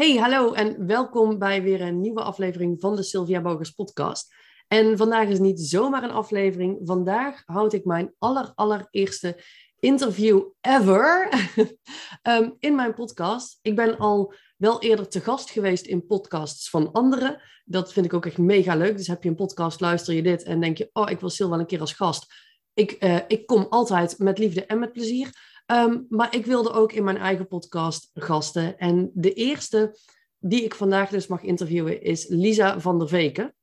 Hey, hallo en welkom bij weer een nieuwe aflevering van de Sylvia Bogers podcast. En vandaag is niet zomaar een aflevering. Vandaag houd ik mijn aller, interview ever um, in mijn podcast. Ik ben al wel eerder te gast geweest in podcasts van anderen. Dat vind ik ook echt mega leuk. Dus heb je een podcast, luister je dit en denk je... oh, ik wil Sil wel een keer als gast. Ik, uh, ik kom altijd met liefde en met plezier. Um, maar ik wilde ook in mijn eigen podcast gasten. En de eerste die ik vandaag dus mag interviewen is Lisa van der Veken.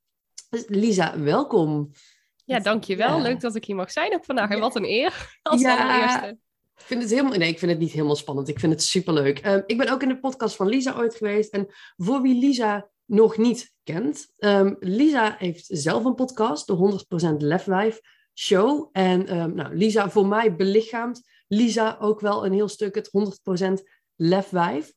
Dus Lisa, welkom. Ja, dankjewel. Ja. Leuk dat ik hier mag zijn ook vandaag. En wat een eer als ja. allereerste. Ik vind het helemaal, nee, ik vind het niet helemaal spannend. Ik vind het superleuk. Um, ik ben ook in de podcast van Lisa ooit geweest. En voor wie Lisa nog niet kent, um, Lisa heeft zelf een podcast, de 100% Lefwijf Show. En um, nou, Lisa voor mij belichaamt Lisa ook wel een heel stuk het 100% lefwijf.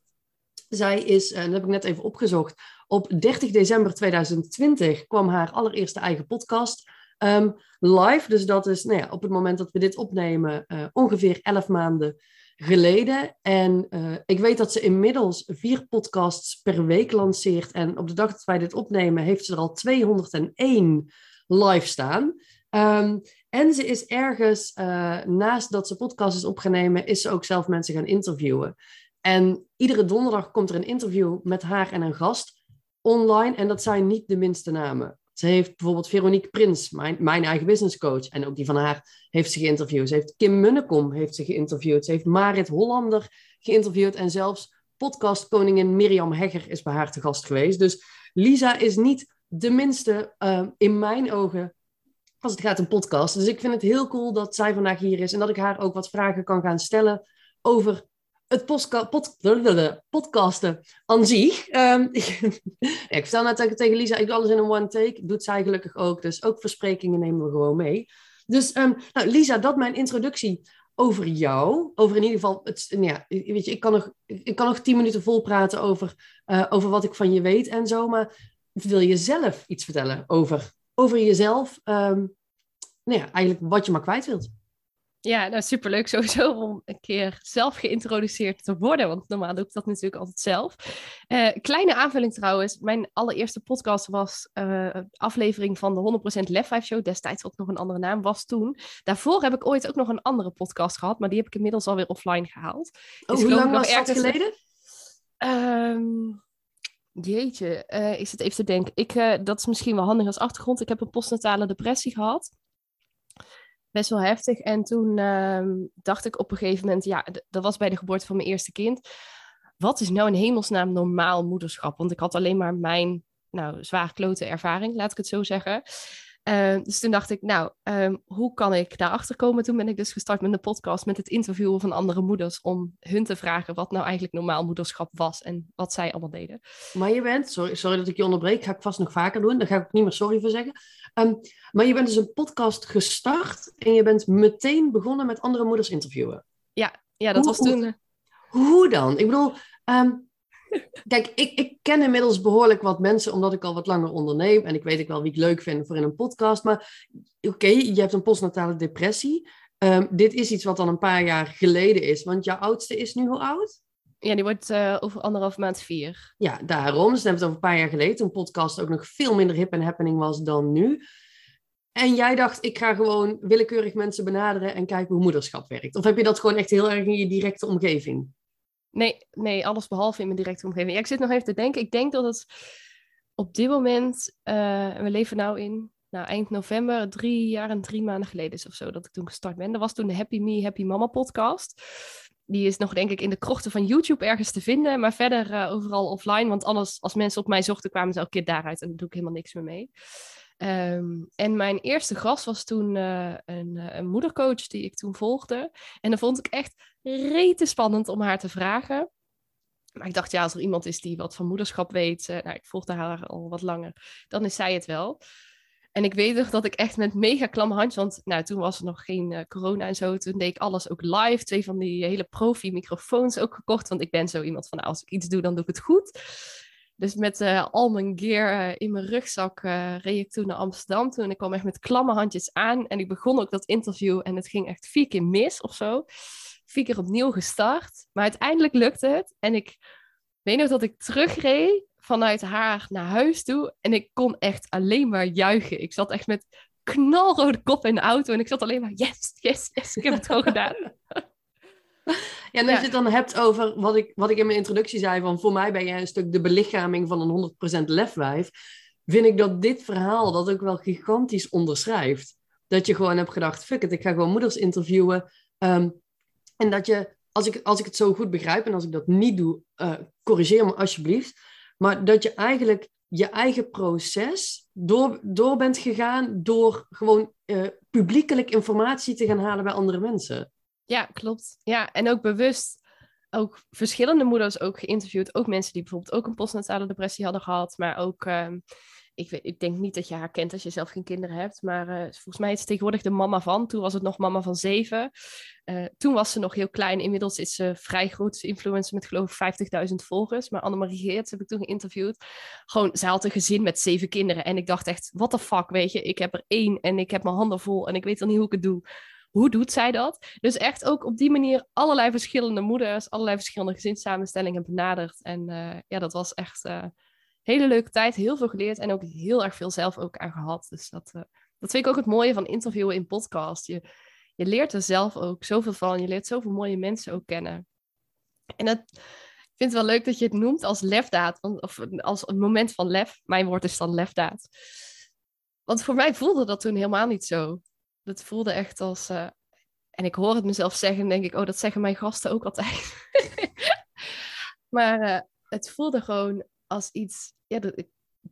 Zij is, en dat heb ik net even opgezocht, op 30 december 2020 kwam haar allereerste eigen podcast um, live. Dus dat is nou ja, op het moment dat we dit opnemen uh, ongeveer 11 maanden geleden. En uh, ik weet dat ze inmiddels vier podcasts per week lanceert. En op de dag dat wij dit opnemen heeft ze er al 201 live staan. Um, en ze is ergens, uh, naast dat ze podcast is op gaan nemen, is ze ook zelf mensen gaan interviewen. En iedere donderdag komt er een interview met haar en een gast online. En dat zijn niet de minste namen. Ze heeft bijvoorbeeld Veronique Prins, mijn, mijn eigen business coach. En ook die van haar heeft ze geïnterviewd. Ze heeft Kim Munnekom heeft ze geïnterviewd. Ze heeft Marit Hollander geïnterviewd. En zelfs podcastkoningin Mirjam Hegger is bij haar te gast geweest. Dus Lisa is niet de minste uh, in mijn ogen als het gaat om podcast. Dus ik vind het heel cool dat zij vandaag hier is en dat ik haar ook wat vragen kan gaan stellen over het pod- podcasten aan zich. Um, ik vertel net tegen Lisa, ik doe alles in een one take. Doet zij gelukkig ook. Dus ook versprekingen nemen we gewoon mee. Dus um, nou, Lisa, dat mijn introductie over jou. Over in ieder geval, het, ja, weet je, ik kan nog, ik kan nog tien minuten vol praten over, uh, over wat ik van je weet en zo. Maar wil je zelf iets vertellen over over jezelf. Um, nou ja, eigenlijk wat je maar kwijt wilt. Ja, nou superleuk sowieso om een keer zelf geïntroduceerd te worden. Want normaal doe ik dat natuurlijk altijd zelf. Uh, kleine aanvulling trouwens. Mijn allereerste podcast was uh, aflevering van de 100% Lef 5 Show. Destijds wat nog een andere naam was toen. Daarvoor heb ik ooit ook nog een andere podcast gehad. Maar die heb ik inmiddels alweer offline gehaald. Oh, dus hoe lang was dat geleden? Um, Jeetje, uh, ik zit even te denken. Ik, dat is misschien wel handig als achtergrond. Ik heb een postnatale depressie gehad. Best wel heftig. En toen uh, dacht ik op een gegeven moment, ja, dat was bij de geboorte van mijn eerste kind. Wat is nou in hemelsnaam normaal moederschap? Want ik had alleen maar mijn, nou, zwaar klote ervaring, laat ik het zo zeggen. Uh, dus toen dacht ik, nou, um, hoe kan ik daarachter komen? Toen ben ik dus gestart met een podcast met het interviewen van andere moeders om hun te vragen wat nou eigenlijk normaal moederschap was en wat zij allemaal deden. Maar je bent, sorry, sorry dat ik je onderbreek, ga ik vast nog vaker doen, daar ga ik ook niet meer sorry voor zeggen. Um, maar je bent dus een podcast gestart en je bent meteen begonnen met andere moeders interviewen. Ja, ja dat hoe, was toen. Hoe, hoe dan? Ik bedoel, um, Kijk, ik, ik ken inmiddels behoorlijk wat mensen, omdat ik al wat langer onderneem. En ik weet ook wel wie ik leuk vind voor in een podcast. Maar oké, okay, je hebt een postnatale depressie. Um, dit is iets wat dan een paar jaar geleden is. Want jouw oudste is nu hoe oud? Ja, die wordt uh, over anderhalf maand vier. Ja, daarom. Dus dan hebben we het over een paar jaar geleden. Toen podcast ook nog veel minder hip en happening was dan nu. En jij dacht, ik ga gewoon willekeurig mensen benaderen en kijken hoe moederschap werkt. Of heb je dat gewoon echt heel erg in je directe omgeving? Nee, nee, alles behalve in mijn directe omgeving. Ja, ik zit nog even te denken. Ik denk dat het op dit moment, uh, we leven nou in nou, eind november, drie jaar en drie maanden geleden is of zo, dat ik toen gestart ben. Dat was toen de Happy Me, Happy Mama podcast. Die is nog, denk ik, in de krochten van YouTube ergens te vinden, maar verder uh, overal offline. Want anders, als mensen op mij zochten, kwamen ze elke keer daaruit en daar doe ik helemaal niks meer mee. Um, en mijn eerste gast was toen een, een, moedercoach die ik toen volgde. En dan vond ik echt rete spannend om haar te vragen. Maar ik dacht, ja, als er iemand is die wat van moederschap weet, uh, nou, ik volgde haar al wat langer, dan is zij het wel. En ik weet nog dat ik echt met mega klamme handjes, want nou, toen was er nog geen uh, corona en zo, toen deed ik alles ook live. Twee van die hele profi microfoons ook gekocht, want ik ben zo iemand van, nou, als ik iets doe, dan doe ik het goed. Dus met uh, al mijn gear in mijn rugzak reed ik toen naar Amsterdam. Toen ik kwam echt met klamme handjes aan. En ik begon ook dat interview en het ging echt vier keer mis of zo. Vier keer opnieuw gestart. Maar uiteindelijk lukte het. En ik weet nog dat ik terugreed vanuit haar naar huis toe. En ik kon echt alleen maar juichen. Ik zat echt met knalrode kop in de auto. En ik zat alleen maar, yes, yes, yes, ik heb het gewoon gedaan. Ja, en als je het dan hebt over wat ik, wat ik in mijn introductie zei, van voor mij ben jij een stuk de belichaming van een 100% lefwijf, vind ik dat dit verhaal dat ook wel gigantisch onderschrijft. Dat je gewoon hebt gedacht, fuck it, ik ga gewoon moeders interviewen. Ehm, en dat je, als ik, als ik het zo goed begrijp en als ik dat niet doe, uh, corrigeer me alsjeblieft. Maar dat je eigenlijk je eigen proces door, door bent gegaan door gewoon uh, publiekelijk informatie te gaan halen bij andere mensen. Ja, klopt. Ja, en ook bewust ook verschillende moeders ook geïnterviewd. Ook mensen die bijvoorbeeld ook een postnatale depressie hadden gehad, maar ook ehm, ik, weet, ik denk niet dat je haar kent als je zelf geen kinderen hebt. Maar uh, volgens mij is ze tegenwoordig de mama van. Toen was het nog mama van zeven. Uh, toen was ze nog heel klein. Inmiddels is ze vrij groot influencer met geloof ik 50.000 volgers. Maar Annemarie Geerts heb ik toen geïnterviewd. Gewoon, zij had een gezin met zeven kinderen. En ik dacht echt, what the fuck, weet je. Ik heb er één en ik heb mijn handen vol. En ik weet dan niet hoe ik het doe. Hoe doet zij dat? Dus echt ook op die manier allerlei verschillende moeders, allerlei verschillende gezinssamenstellingen benaderd. En uh, ja, dat was echt hele leuke tijd, heel veel geleerd en ook heel erg veel zelf ook aan gehad. Dus dat, uh, dat vind ik ook het mooie van interviewen in podcast. Je, je leert er zelf ook zoveel van. Je leert zoveel mooie mensen ook kennen. En dat, ik vind het wel leuk dat je het noemt als lefdaad. Of als een moment van lef. Mijn woord is dan lefdaad. Want voor mij voelde dat toen helemaal niet zo. Dat voelde echt als... Uh, en ik hoor het mezelf zeggen en denk ik... Oh, dat zeggen mijn gasten ook altijd. maar uh, het voelde gewoon als iets, ja, dat, ik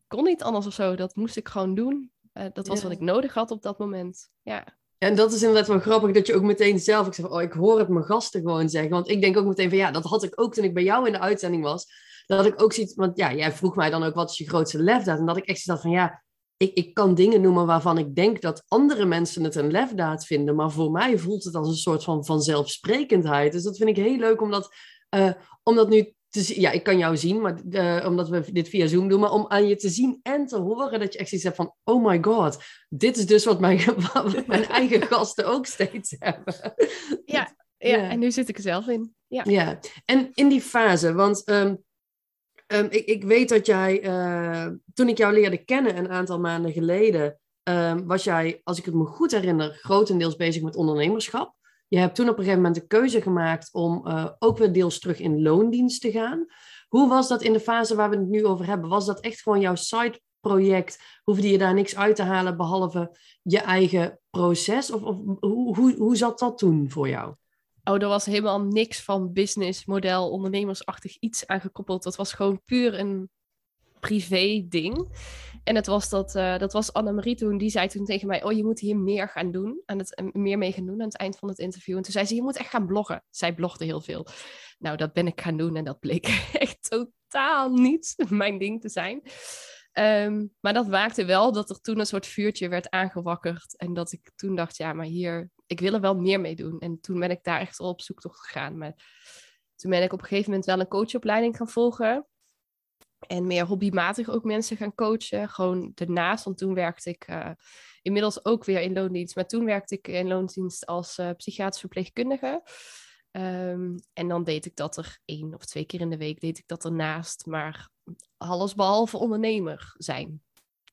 kon niet anders of zo. Dat moest ik gewoon doen. Uh, dat was wat ik nodig had op dat moment. Ja. En dat is inderdaad wel grappig dat je ook meteen zelf, ik zeg, oh, ik hoor het mijn gasten gewoon zeggen. Want ik denk ook meteen van, ja, dat had ik ook toen ik bij jou in de uitzending was. Dat ik ook ziet, want ja, jij vroeg mij dan ook, wat is je grootste lefdaad? En dat ik echt dacht van, ja, ik, ik kan dingen noemen waarvan ik denk dat andere mensen het een lefdaad vinden. Maar voor mij voelt het als een soort van vanzelfsprekendheid. Dus dat vind ik heel leuk om dat, uh, om dat nu ja, ik kan jou zien, maar, uh, omdat we dit via Zoom doen, maar om aan je te zien en te horen dat je echt zoiets hebt van, oh my god, dit is dus wat mijn, wat mijn eigen gasten ook steeds hebben. Ja, ja, ja, en nu zit ik er zelf in. Ja, ja. en in die fase, want um, um, ik, ik weet dat jij, uh, toen ik jou leerde kennen een aantal maanden geleden, um, was jij, als ik het me goed herinner, grotendeels bezig met ondernemerschap. Je hebt toen op een gegeven moment de keuze gemaakt om uh, ook weer deels terug in loondienst te gaan. Hoe was dat in de fase waar we het nu over hebben? Was dat echt gewoon jouw side project? Hoefde je daar niks uit te halen behalve je eigen proces? Of, of hoe, hoe, hoe zat dat toen voor jou? Oh, er was helemaal niks van business, model, ondernemersachtig iets aangekoppeld. Dat was gewoon puur een privé ding. En het was dat, uh, dat was Annemarie toen, die zei toen tegen mij, oh je moet hier meer gaan doen, aan het, meer mee gaan doen aan het eind van het interview. En toen zei ze, je moet echt gaan bloggen. Zij blogde heel veel. Nou, dat ben ik gaan doen en dat bleek echt totaal niet mijn ding te zijn. Um, maar dat maakte wel dat er toen een soort vuurtje werd aangewakkerd. En dat ik toen dacht, ja, maar hier, ik wil er wel meer mee doen. En toen ben ik daar echt op zoektocht gegaan. Maar toen ben ik op een gegeven moment wel een coachopleiding gaan volgen. En meer hobbymatig ook mensen gaan coachen. Gewoon daarnaast, want toen werkte ik uh, inmiddels ook weer in loondienst. Maar toen werkte ik in loondienst als uh, psychiatrisch verpleegkundige. Um, en dan deed ik dat er één of twee keer in de week deed ik dat ernaast. Maar alles behalve ondernemer zijn.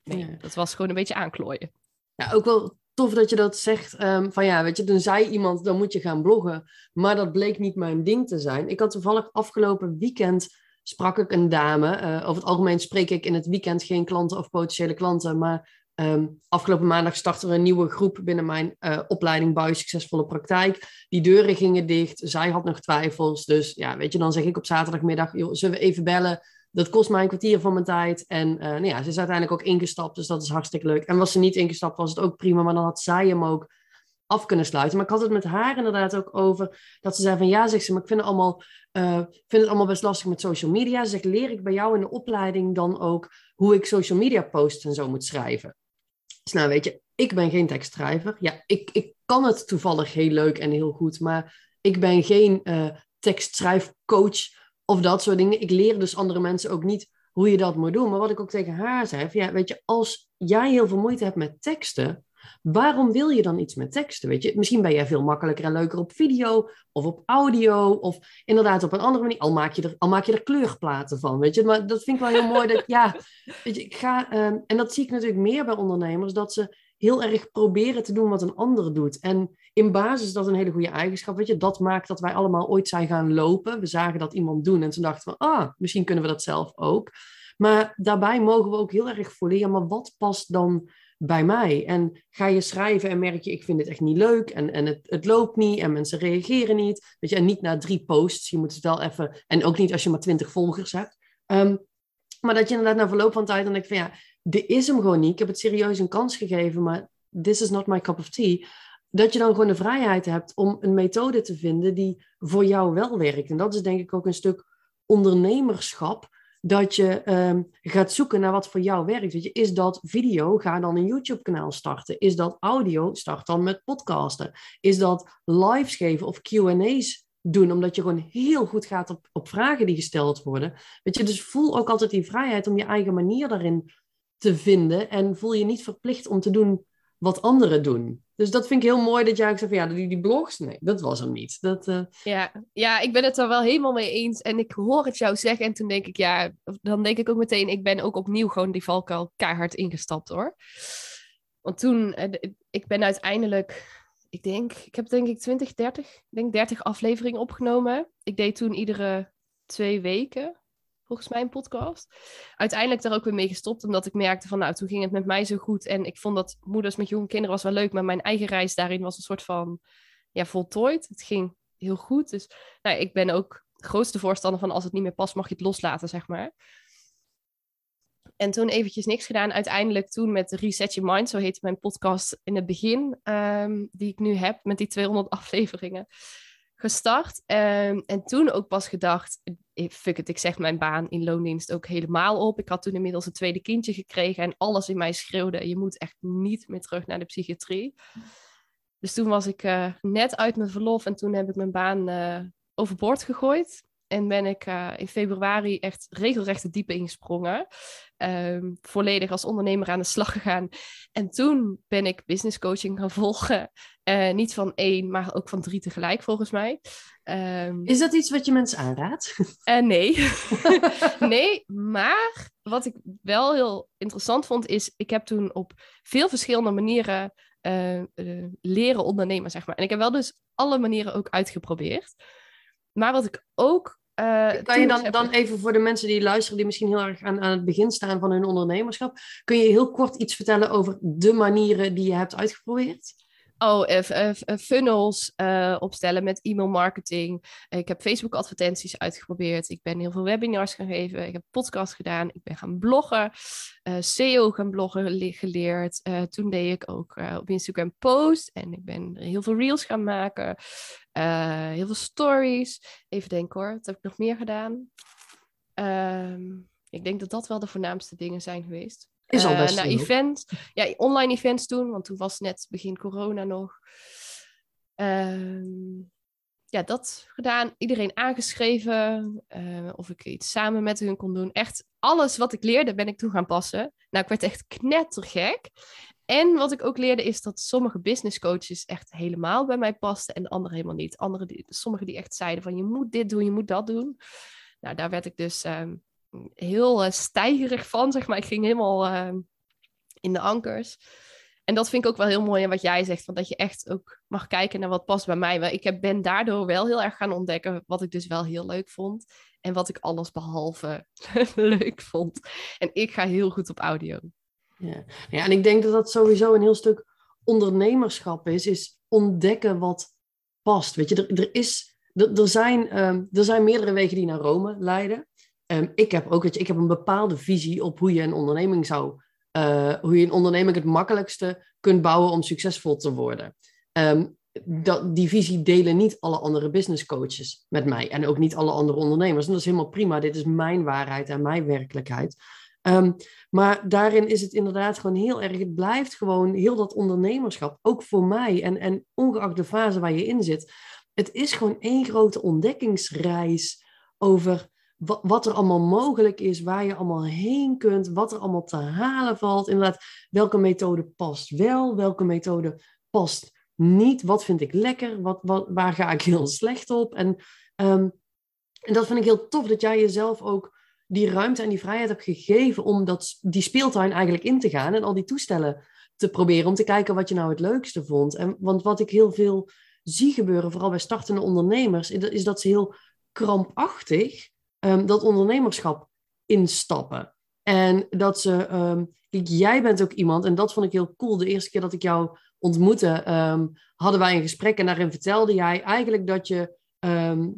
Nee, ja. dat was gewoon een beetje aanklooien. Ja, ook wel tof dat je dat zegt. Um, van ja, weet je, toen zei iemand, dan moet je gaan bloggen. Maar dat bleek niet mijn ding te zijn. Ik had toevallig afgelopen weekend sprak ik een dame. Uh, over het algemeen spreek ik in het weekend geen klanten of potentiële klanten. Maar um, afgelopen maandag startte er een nieuwe groep binnen mijn uh, opleiding Bouw Succesvolle Praktijk. Die deuren gingen dicht. Zij had nog twijfels. Dus ja, weet je, dan zeg ik op zaterdagmiddag, joh, zullen we even bellen? Dat kost mij een kwartier van mijn tijd. En uh, nou ja, ze is uiteindelijk ook ingestapt, dus dat is hartstikke leuk. En was ze niet ingestapt, was het ook prima, maar dan had zij hem ook af kunnen sluiten. Maar ik had het met haar inderdaad ook over dat ze zei van ja, zegt ze, maar ik vind het allemaal, uh, vind het allemaal best lastig met social media. Ze zegt, leer ik bij jou in de opleiding dan ook hoe ik social media posts en zo moet schrijven? Dus nou weet je, ik ben geen tekstschrijver. Ja, ik, ik kan het toevallig heel leuk en heel goed, maar ik ben geen uh, tekstschrijfcoach of dat soort dingen. Ik leer dus andere mensen ook niet hoe je dat moet doen. Maar wat ik ook tegen haar zei, van, ja, weet je, als jij heel veel moeite hebt met teksten, Waarom wil je dan iets met teksten? Weet je, misschien ben jij veel makkelijker en leuker op video of op audio of inderdaad op een andere manier. Al maak je er, al maak je er kleurplaten van, weet je. Maar dat vind ik wel heel mooi. Dat, ja, weet je, ik ga, ehm, en dat zie ik natuurlijk meer bij ondernemers, dat ze heel erg proberen te doen wat een ander doet. En in basis is dat een hele goede eigenschap. Weet je, dat maakt dat wij allemaal ooit zijn gaan lopen. We zagen dat iemand doen en toen dachten we, ah, misschien kunnen we dat zelf ook. Maar daarbij mogen we ook heel erg voelen, ja, maar wat past dan bij mij? En ga je schrijven en merk je, ik vind dit echt niet leuk en, en het, het loopt niet en mensen reageren niet. Weet je, en niet na drie posts, je moet het wel even, en ook niet als je maar twintig volgers hebt. Ehm, maar dat je inderdaad na verloop van tijd dan denkt van ja, dit is hem gewoon niet. Ik heb het serieus een kans gegeven, maar this is not my cup of tea. Dat je dan gewoon de vrijheid hebt om een methode te vinden die voor jou wel werkt. En dat is denk ik ook een stuk ondernemerschap dat je um, gaat zoeken naar wat voor jou werkt. Weet je, is dat video? Ga dan een YouTube-kanaal starten. Is dat audio? Start dan met podcasten. Is dat lives geven of QA's doen, omdat je gewoon heel goed gaat op, op vragen die gesteld worden. Weet je, dus voel ook altijd die vrijheid om je eigen manier daarin te vinden en voel je niet verplicht om te doen wat anderen doen. Dus dat vind ik heel mooi dat jij ook zegt van ja, die, die blogs, nee, dat was hem niet. Dat, uh... ja, ja, ik ben het er wel helemaal mee eens. En ik hoor het jou zeggen en toen denk ik ja, dan denk ik ook meteen, ik ben ook opnieuw gewoon die valkuil keihard ingestapt hoor. Want toen, eh, ik ben uiteindelijk, ik denk, ik heb denk ik 20, 30, ik denk 30 afleveringen opgenomen. Ik deed toen iedere twee weken volgens mij een podcast. Uiteindelijk daar ook weer mee gestopt, omdat ik merkte van, nou, toen ging het met mij zo goed. En ik vond dat moeders met jonge kinderen was wel leuk, maar mijn eigen reis daarin was een soort van, ja, voltooid. Het ging heel goed. Dus nou, ik ben ook grootste voorstander van, als het niet meer past, mag je het loslaten, zeg maar. En toen eventjes niks gedaan. Uiteindelijk toen met Reset Your Mind, zo heette mijn podcast in het begin, ehm, die ik nu heb, met die 200 afleveringen gestart. Um, en toen ook pas gedacht, fuck it, ik zeg mijn baan in loondienst ook helemaal op. Ik had toen inmiddels een tweede kindje gekregen en alles in mij schreeuwde, je moet echt niet meer terug naar de psychiatrie. Dus toen was ik uh, net uit mijn verlof en toen heb ik mijn baan uh, overboord gegooid. En ben ik uh, in februari echt regelrecht de diepe ingesprongen. Um, volledig als ondernemer aan de slag gegaan. En toen ben ik business coaching gaan volgen. Uh, niet van één, maar ook van drie tegelijk, volgens mij. Um, Is dat iets wat je mensen aanraadt? Uh, nee. nee, maar wat ik wel heel interessant vond, is... Ik heb toen op veel verschillende manieren leren ondernemen, zeg maar. En ik heb wel dus alle manieren ook uitgeprobeerd. Maar wat ik ook. Uh, kan je dan, dan even voor de mensen die luisteren, die misschien heel erg aan, aan het begin staan van hun ondernemerschap, kun je heel kort iets vertellen over de manieren die je hebt uitgeprobeerd? Oh, uh, funnels opstellen met e-mail marketing. ik heb Facebook advertenties uitgeprobeerd. Ik ben heel veel webinars gaan geven. Ik heb podcast gedaan. Ik ben gaan bloggen. SEO gaan bloggen geleerd. toen deed ik ook op Instagram post. En ik ben heel veel reels gaan maken. Heel veel stories. Even denken hoor. Wat heb ik nog meer gedaan? Ehm, ik denk dat dat wel de voornaamste dingen zijn geweest. Is al best uh, naar events. Ja, online events doen, want toen was net begin corona nog. Uh, ja, dat gedaan. Iedereen aangeschreven. Uh, of ik iets samen met hun kon doen. Echt alles wat ik leerde ben ik toe gaan passen. Nou, ik werd echt knettergek. En wat ik ook leerde is dat sommige business coaches echt helemaal bij mij pasten en andere helemaal niet. Andere die, sommige die echt zeiden van je moet dit doen, je moet dat doen. Nou, daar werd ik dus um, heel uh, stijgerig van, zeg maar. Ik ging helemaal uh, in de ankers. En dat vind ik ook wel heel mooi en wat jij zegt, van dat je echt ook mag kijken naar wat past bij mij. Ik heb, ben daardoor wel heel erg gaan ontdekken wat ik dus wel heel leuk vond. En wat ik alles behalve leuk vond. En ik ga heel goed op audio. Ja. ja, en ik denk dat dat sowieso een heel stuk ondernemerschap is. Is ontdekken wat past. Weet je, er, er, is, er, zijn, um, er zijn meerdere wegen die naar Rome leiden. Um, ik heb ook, weet je, ik heb een bepaalde visie op hoe je een onderneming zou, uh, hoe je een onderneming het makkelijkste kunt bouwen om succesvol te worden. Um, dat, die visie delen niet alle andere business coaches met mij en ook niet alle andere ondernemers. En dat is helemaal prima. Dit is mijn waarheid en mijn werkelijkheid. Um, maar daarin is het inderdaad gewoon heel erg. Het blijft gewoon heel dat ondernemerschap, ook voor mij en, en ongeacht de fase waar je in zit. Het is gewoon één grote ontdekkingsreis over wat, wat er allemaal mogelijk is, waar je allemaal heen kunt, wat er allemaal te halen valt. Inderdaad, welke methode past wel, welke methode past niet, wat vind ik lekker, wat, wat, waar ga ik heel slecht op. En, ehm, en dat vind ik heel tof, dat jij jezelf ook die ruimte en die vrijheid hebt gegeven om dat, die speeltuin eigenlijk in te gaan en al die toestellen te proberen, om te kijken wat je nou het leukste vond. En, want wat ik heel veel zie gebeuren, vooral bij startende ondernemers, is dat ze heel krampachtig um, dat ondernemerschap instappen. En dat ze, um, jij bent ook iemand, en dat vond ik heel cool. De eerste keer dat ik jou ontmoette, um, hadden wij een gesprek en daarin vertelde jij eigenlijk dat je,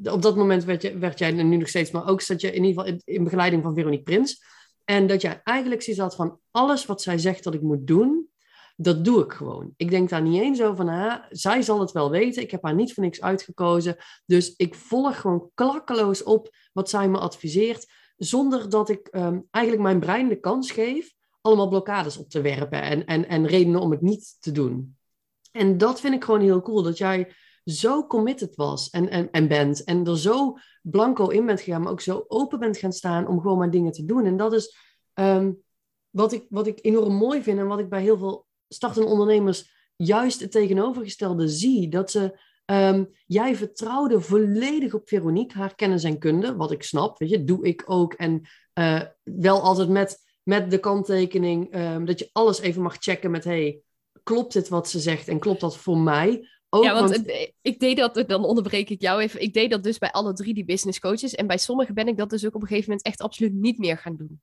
op dat moment werd, je, werd jij, nu nog steeds, maar ook zat je in ieder geval in, begeleiding van Veronique Prins. En dat jij eigenlijk zoiets had van alles wat zij zegt dat ik moet doen, dat doe ik gewoon. Ik denk daar niet eens over van, zij zal het wel weten. Ik heb haar niet voor niks uitgekozen. Dus ik volg gewoon klakkeloos op wat zij me adviseert, zonder dat ik um, eigenlijk mijn brein de kans geef allemaal blokkades op te werpen en, en, en redenen om het niet te doen. En dat vind ik gewoon heel cool, dat jij zo committed was en, en, en bent en er zo blanco in bent gegaan, maar ook zo open bent gaan staan om gewoon maar dingen te doen. En dat is um, wat, ik, wat ik enorm mooi vind en wat ik bij heel veel startende ondernemers juist het tegenovergestelde zie. Dat ze, um, jij vertrouwde volledig op Veronique, haar kennis en kunde, wat ik snap, weet je, doe ik ook. En uh, wel altijd met, met de kanttekening um, dat je alles even mag checken met, hey, klopt dit wat ze zegt en klopt dat voor mij? Ook, ja, want, want, ik deed dat, dan onderbreek ik jou even. Ik deed dat dus bij alle drie die business coaches. En bij sommigen ben ik dat dus ook op een gegeven moment echt absoluut niet meer gaan doen.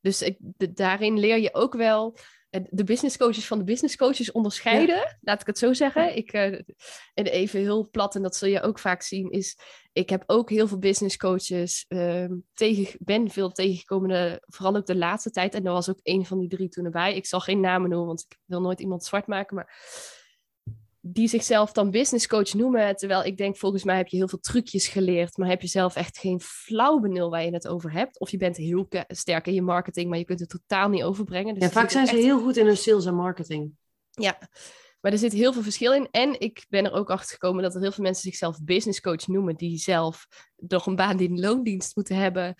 Dus ik, de, daarin leer je ook wel de business coaches van de business coaches onderscheiden. Laat ik het zo zeggen. Ik, uh, en even heel plat, en dat zul je ook vaak zien, is ik heb ook heel veel business coaches uh, tegen, ben veel tegengekomen, vooral ook de laatste tijd. En er was ook een van die drie toen erbij. Ik zal geen namen noemen, want ik wil nooit iemand zwart maken. Maar die zichzelf dan business coach noemen. Terwijl ik denk, volgens mij heb je heel veel trucjes geleerd, maar heb je zelf echt geen flauw benul waar je het over hebt. Of je bent heel sterk in je marketing, maar je kunt het totaal niet overbrengen. Dus ja, vaak zijn ze heel goed in hun sales en marketing. Ja, maar er zit heel veel verschil in. En ik ben er ook achter gekomen dat er heel veel mensen zichzelf business coach noemen, die zelf nog een baan in loondienst moeten hebben,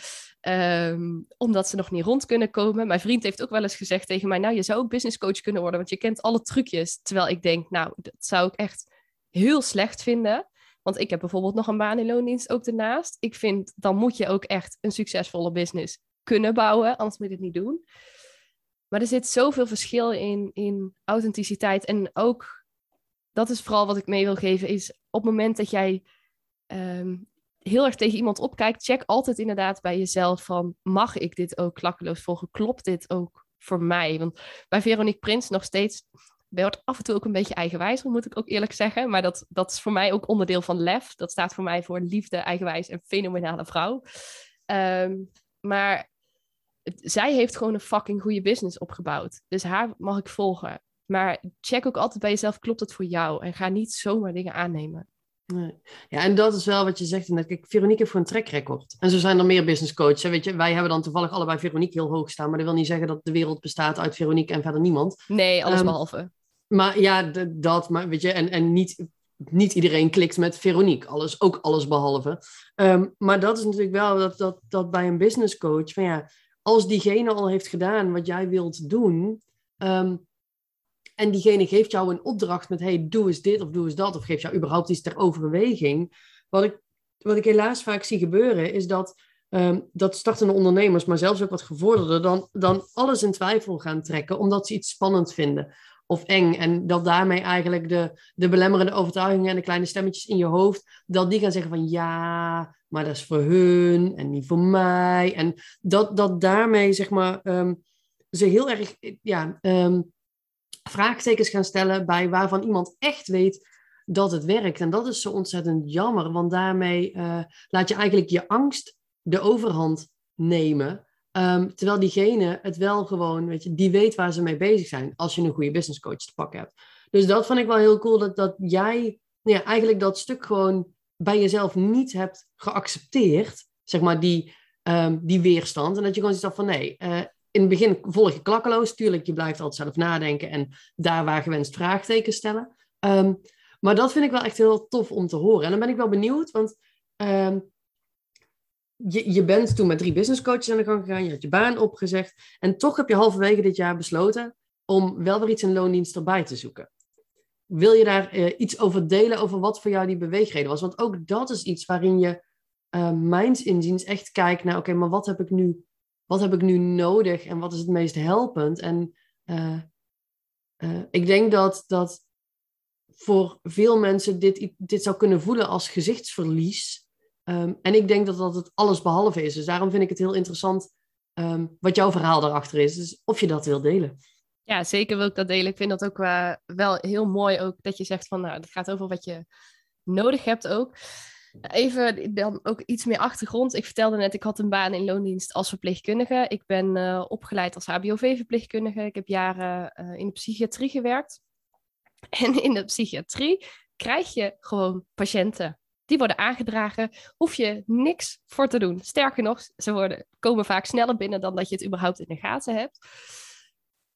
um, omdat ze nog niet rond kunnen komen. Mijn vriend heeft ook wel eens gezegd tegen mij: Nou, je zou ook business coach kunnen worden, want je kent alle trucjes. Terwijl ik denk, nou, dat zou ik echt heel slecht vinden. Want ik heb bijvoorbeeld nog een baan in loondienst ook daarnaast. Ik vind, dan moet je ook echt een succesvolle business kunnen bouwen, anders moet je het niet doen. Maar er zit zoveel verschil in, in authenticiteit. En ook, dat is vooral wat ik mee wil geven, is op het moment dat jij um, heel erg tegen iemand opkijkt, check altijd inderdaad bij jezelf van, mag ik dit ook klakkeloos volgen? Klopt dit ook voor mij? Want bij Veronique Prins nog steeds, wordt af en toe ook een beetje eigenwijs, moet ik ook eerlijk zeggen. Maar dat, dat is voor mij ook onderdeel van LEF. Dat staat voor mij voor liefde, eigenwijs en fenomenale vrouw. Um, maar zij heeft gewoon een fucking goede business opgebouwd. Dus haar mag ik volgen. Maar check ook altijd bij jezelf, klopt het voor jou? En ga niet zomaar dingen aannemen. Nee. Ja, en dat is wel wat je zegt. En kijk, Veronique heeft voor een track record. En zo zijn er meer business coaches. Weet je, wij hebben dan toevallig allebei Veronique heel hoog staan. Maar dat wil niet zeggen dat de wereld bestaat uit Veronique en verder niemand. Nee, alles um, behalve. Maar ja, dat, maar weet je, en, en niet, niet iedereen klikt met Veronique. Alles, ook alles behalve. Um, maar dat is natuurlijk wel dat, dat, dat bij een business coach, van ja, als diegene al heeft gedaan wat jij wilt doen, um, en diegene geeft jou een opdracht met, hey, doe eens dit of doe eens dat, of geeft jou überhaupt iets ter overweging. Wat ik, wat ik helaas vaak zie gebeuren, is dat, um, dat startende ondernemers, maar zelfs ook wat gevorderden, dan, dan alles in twijfel gaan trekken, omdat ze iets spannend vinden of eng. En dat daarmee eigenlijk de, de belemmerende overtuigingen en de kleine stemmetjes in je hoofd, dat die gaan zeggen van ja, maar dat is voor hun en niet voor mij. En dat, dat daarmee, zeg maar, um, ze heel erg ja, um, vraagtekens gaan stellen bij waarvan iemand echt weet dat het werkt. En dat is zo ontzettend jammer, want daarmee uh, laat je eigenlijk je angst de overhand nemen. Um, terwijl diegene het wel gewoon, weet je, die weet waar ze mee bezig zijn als je een goede business coach te pakken hebt. Dus dat vond ik wel heel cool, dat, dat jij nou ja, eigenlijk dat stuk gewoon bij jezelf niet hebt geaccepteerd, zeg maar, die, um, die weerstand. En dat je gewoon zoiets van, nee, uh, in het begin volg je klakkeloos. Tuurlijk, je blijft altijd zelf nadenken en daar waar gewenst vraagtekens stellen. Um, maar dat vind ik wel echt heel tof om te horen. En dan ben ik wel benieuwd, want je, je bent toen met drie business coaches aan de gang gegaan, je had je baan opgezegd en toch heb je halverwege dit jaar besloten om wel weer iets in loondienst erbij te zoeken. Wil je daar uh, iets over delen, over wat voor jou die beweegreden was? Want ook dat is iets waarin je uh, mijns inziens echt kijkt naar, oké, maar wat heb ik nu, wat heb ik nu nodig en wat is het meest helpend? En uh, ik denk dat, dat voor veel mensen dit, dit zou kunnen voelen als gezichtsverlies. Um, en ik denk dat dat het alles behalve is. Dus daarom vind ik het heel interessant um, wat jouw verhaal daarachter is. Dus of je dat wil delen. Ja, zeker wil ik dat delen. Ik vind dat ook uh, wel heel mooi ook dat je zegt van, nou, het gaat over wat je nodig hebt ook. Even dan ook iets meer achtergrond. Ik vertelde net, ik had een baan in loondienst als verpleegkundige. Ik ben uh, opgeleid als HBOV-verpleegkundige. Ik heb jaren uh, in de psychiatrie gewerkt. En in de psychiatrie krijg je gewoon patiënten. Die worden aangedragen, hoef je niks voor te doen. Sterker nog, ze worden, komen vaak sneller binnen dan dat je het überhaupt in de gaten hebt.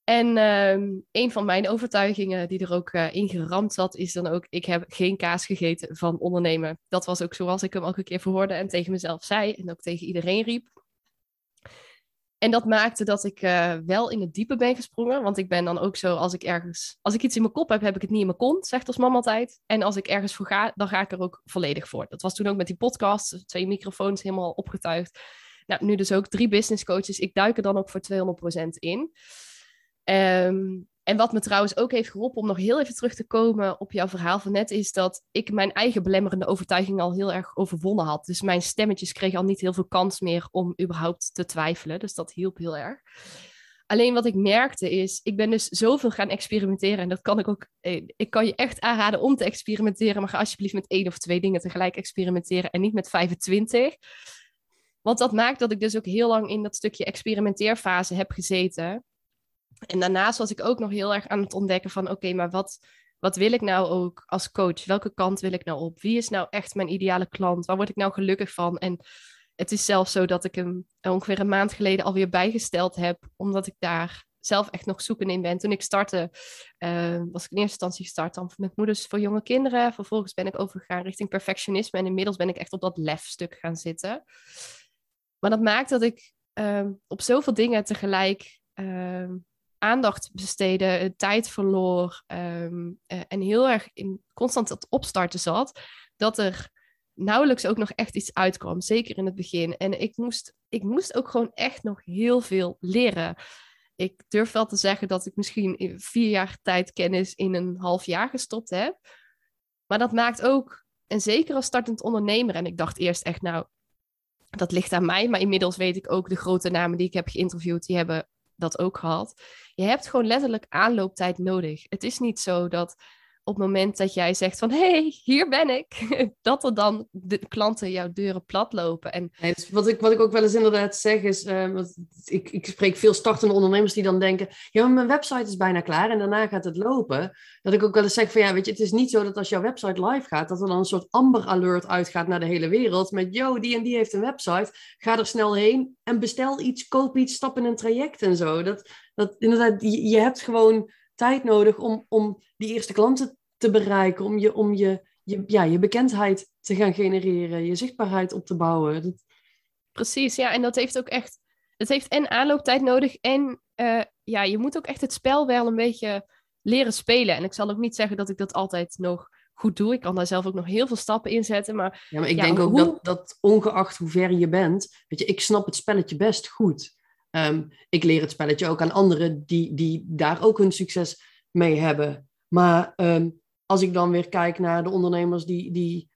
En uh, een van mijn overtuigingen die er ook uh, in geramd zat, is dan ook: ik heb geen kaas gegeten van ondernemen. Dat was ook zoals ik hem elke keer verhoorde en tegen mezelf zei en ook tegen iedereen riep. En dat maakte dat ik uh, wel in het diepe ben gesprongen. Want ik ben dan ook zo, als ik ergens, als ik iets in mijn kop heb, heb ik het niet in mijn kont, zegt als mama altijd. En als ik ergens voor ga, dan ga ik er ook volledig voor. Dat was toen ook met die podcast, twee microfoons helemaal opgetuigd. Nou, nu dus ook drie business coaches. Ik duik er dan ook voor 200% in. Um, en wat me trouwens ook heeft geholpen om nog heel even terug te komen op jouw verhaal van net, is dat ik mijn eigen belemmerende overtuiging al heel erg overwonnen had. Dus mijn stemmetjes kregen al niet heel veel kans meer om überhaupt te twijfelen. Dus dat hielp heel erg. Alleen wat ik merkte is, ik ben dus zoveel gaan experimenteren. En dat kan ik ook, eh, ik kan je echt aanraden om te experimenteren. Maar ga alsjeblieft met één of twee dingen tegelijk experimenteren en niet met 25. Want dat maakt dat ik dus ook heel lang in dat stukje experimenteerfase heb gezeten. En daarnaast was ik ook nog heel erg aan het ontdekken van oké, maar wat, wat wil ik nou ook als coach? Welke kant wil ik nou op? Wie is nou echt mijn ideale klant? Waar word ik nou gelukkig van? En het is zelfs zo dat ik hem ongeveer een maand geleden alweer bijgesteld heb, omdat ik daar zelf echt nog zoeken in ben. Toen ik startte, uh, was ik in eerste instantie gestart dan met moeders voor jonge kinderen. Vervolgens ben ik overgegaan richting perfectionisme en inmiddels ben ik echt op dat lef-stuk gaan zitten. Maar dat maakt dat ik uh, op zoveel dingen tegelijk uh, aandacht besteden, eh, tijd verloor um, uh, en heel erg in constant het opstarten zat, dat er nauwelijks ook nog echt iets uitkwam, zeker in het begin. En ik moest, ik moest ook gewoon echt nog heel veel leren. Ik durf wel te zeggen dat ik misschien vier jaar tijd kennis in een half jaar gestopt heb. Maar dat maakt ook, en zeker als startend ondernemer, en ik dacht eerst echt, nou, dat ligt aan mij, maar inmiddels weet ik ook de grote namen die ik heb geïnterviewd, die hebben dat ook gehad. Je hebt gewoon letterlijk aanlooptijd nodig. Het is niet zo dat op het moment dat jij zegt van hé, hey, hier ben ik, dat er dan de klanten jouw deuren platlopen. En... dus wat, ik, wat ik ook wel eens inderdaad zeg is, uh, ik, ik spreek veel startende ondernemers die dan denken, ja, mijn website is bijna klaar en daarna gaat het lopen. Dat ik ook wel eens zeg van ja, weet je, het is niet zo dat als jouw website live gaat, dat er dan een soort amber alert uitgaat naar de hele wereld met, yo, die en die heeft een website, ga er snel heen en bestel iets, koop iets, stap in een traject en zo. Dat, dat inderdaad, je, je hebt gewoon tijd nodig om, om die eerste klanten te bereiken, om je, om je, je, ja, je bekendheid te gaan genereren, je zichtbaarheid op te bouwen. Dat... Precies, ja, en dat heeft ook echt, het heeft en aanlooptijd nodig en uh, ja, je moet ook echt het spel wel een beetje leren spelen. En ik zal ook niet zeggen dat ik dat altijd nog goed doe. Ik kan daar zelf ook nog heel veel stappen in zetten. Maar, ja, maar ik denk ook dat, dat ongeacht hoe ver je bent, weet je, ik snap het spelletje best goed. Um, ik leer het spelletje ook aan anderen die, die daar ook hun succes mee hebben. Maar um, als ik dan weer kijk naar de ondernemers die, die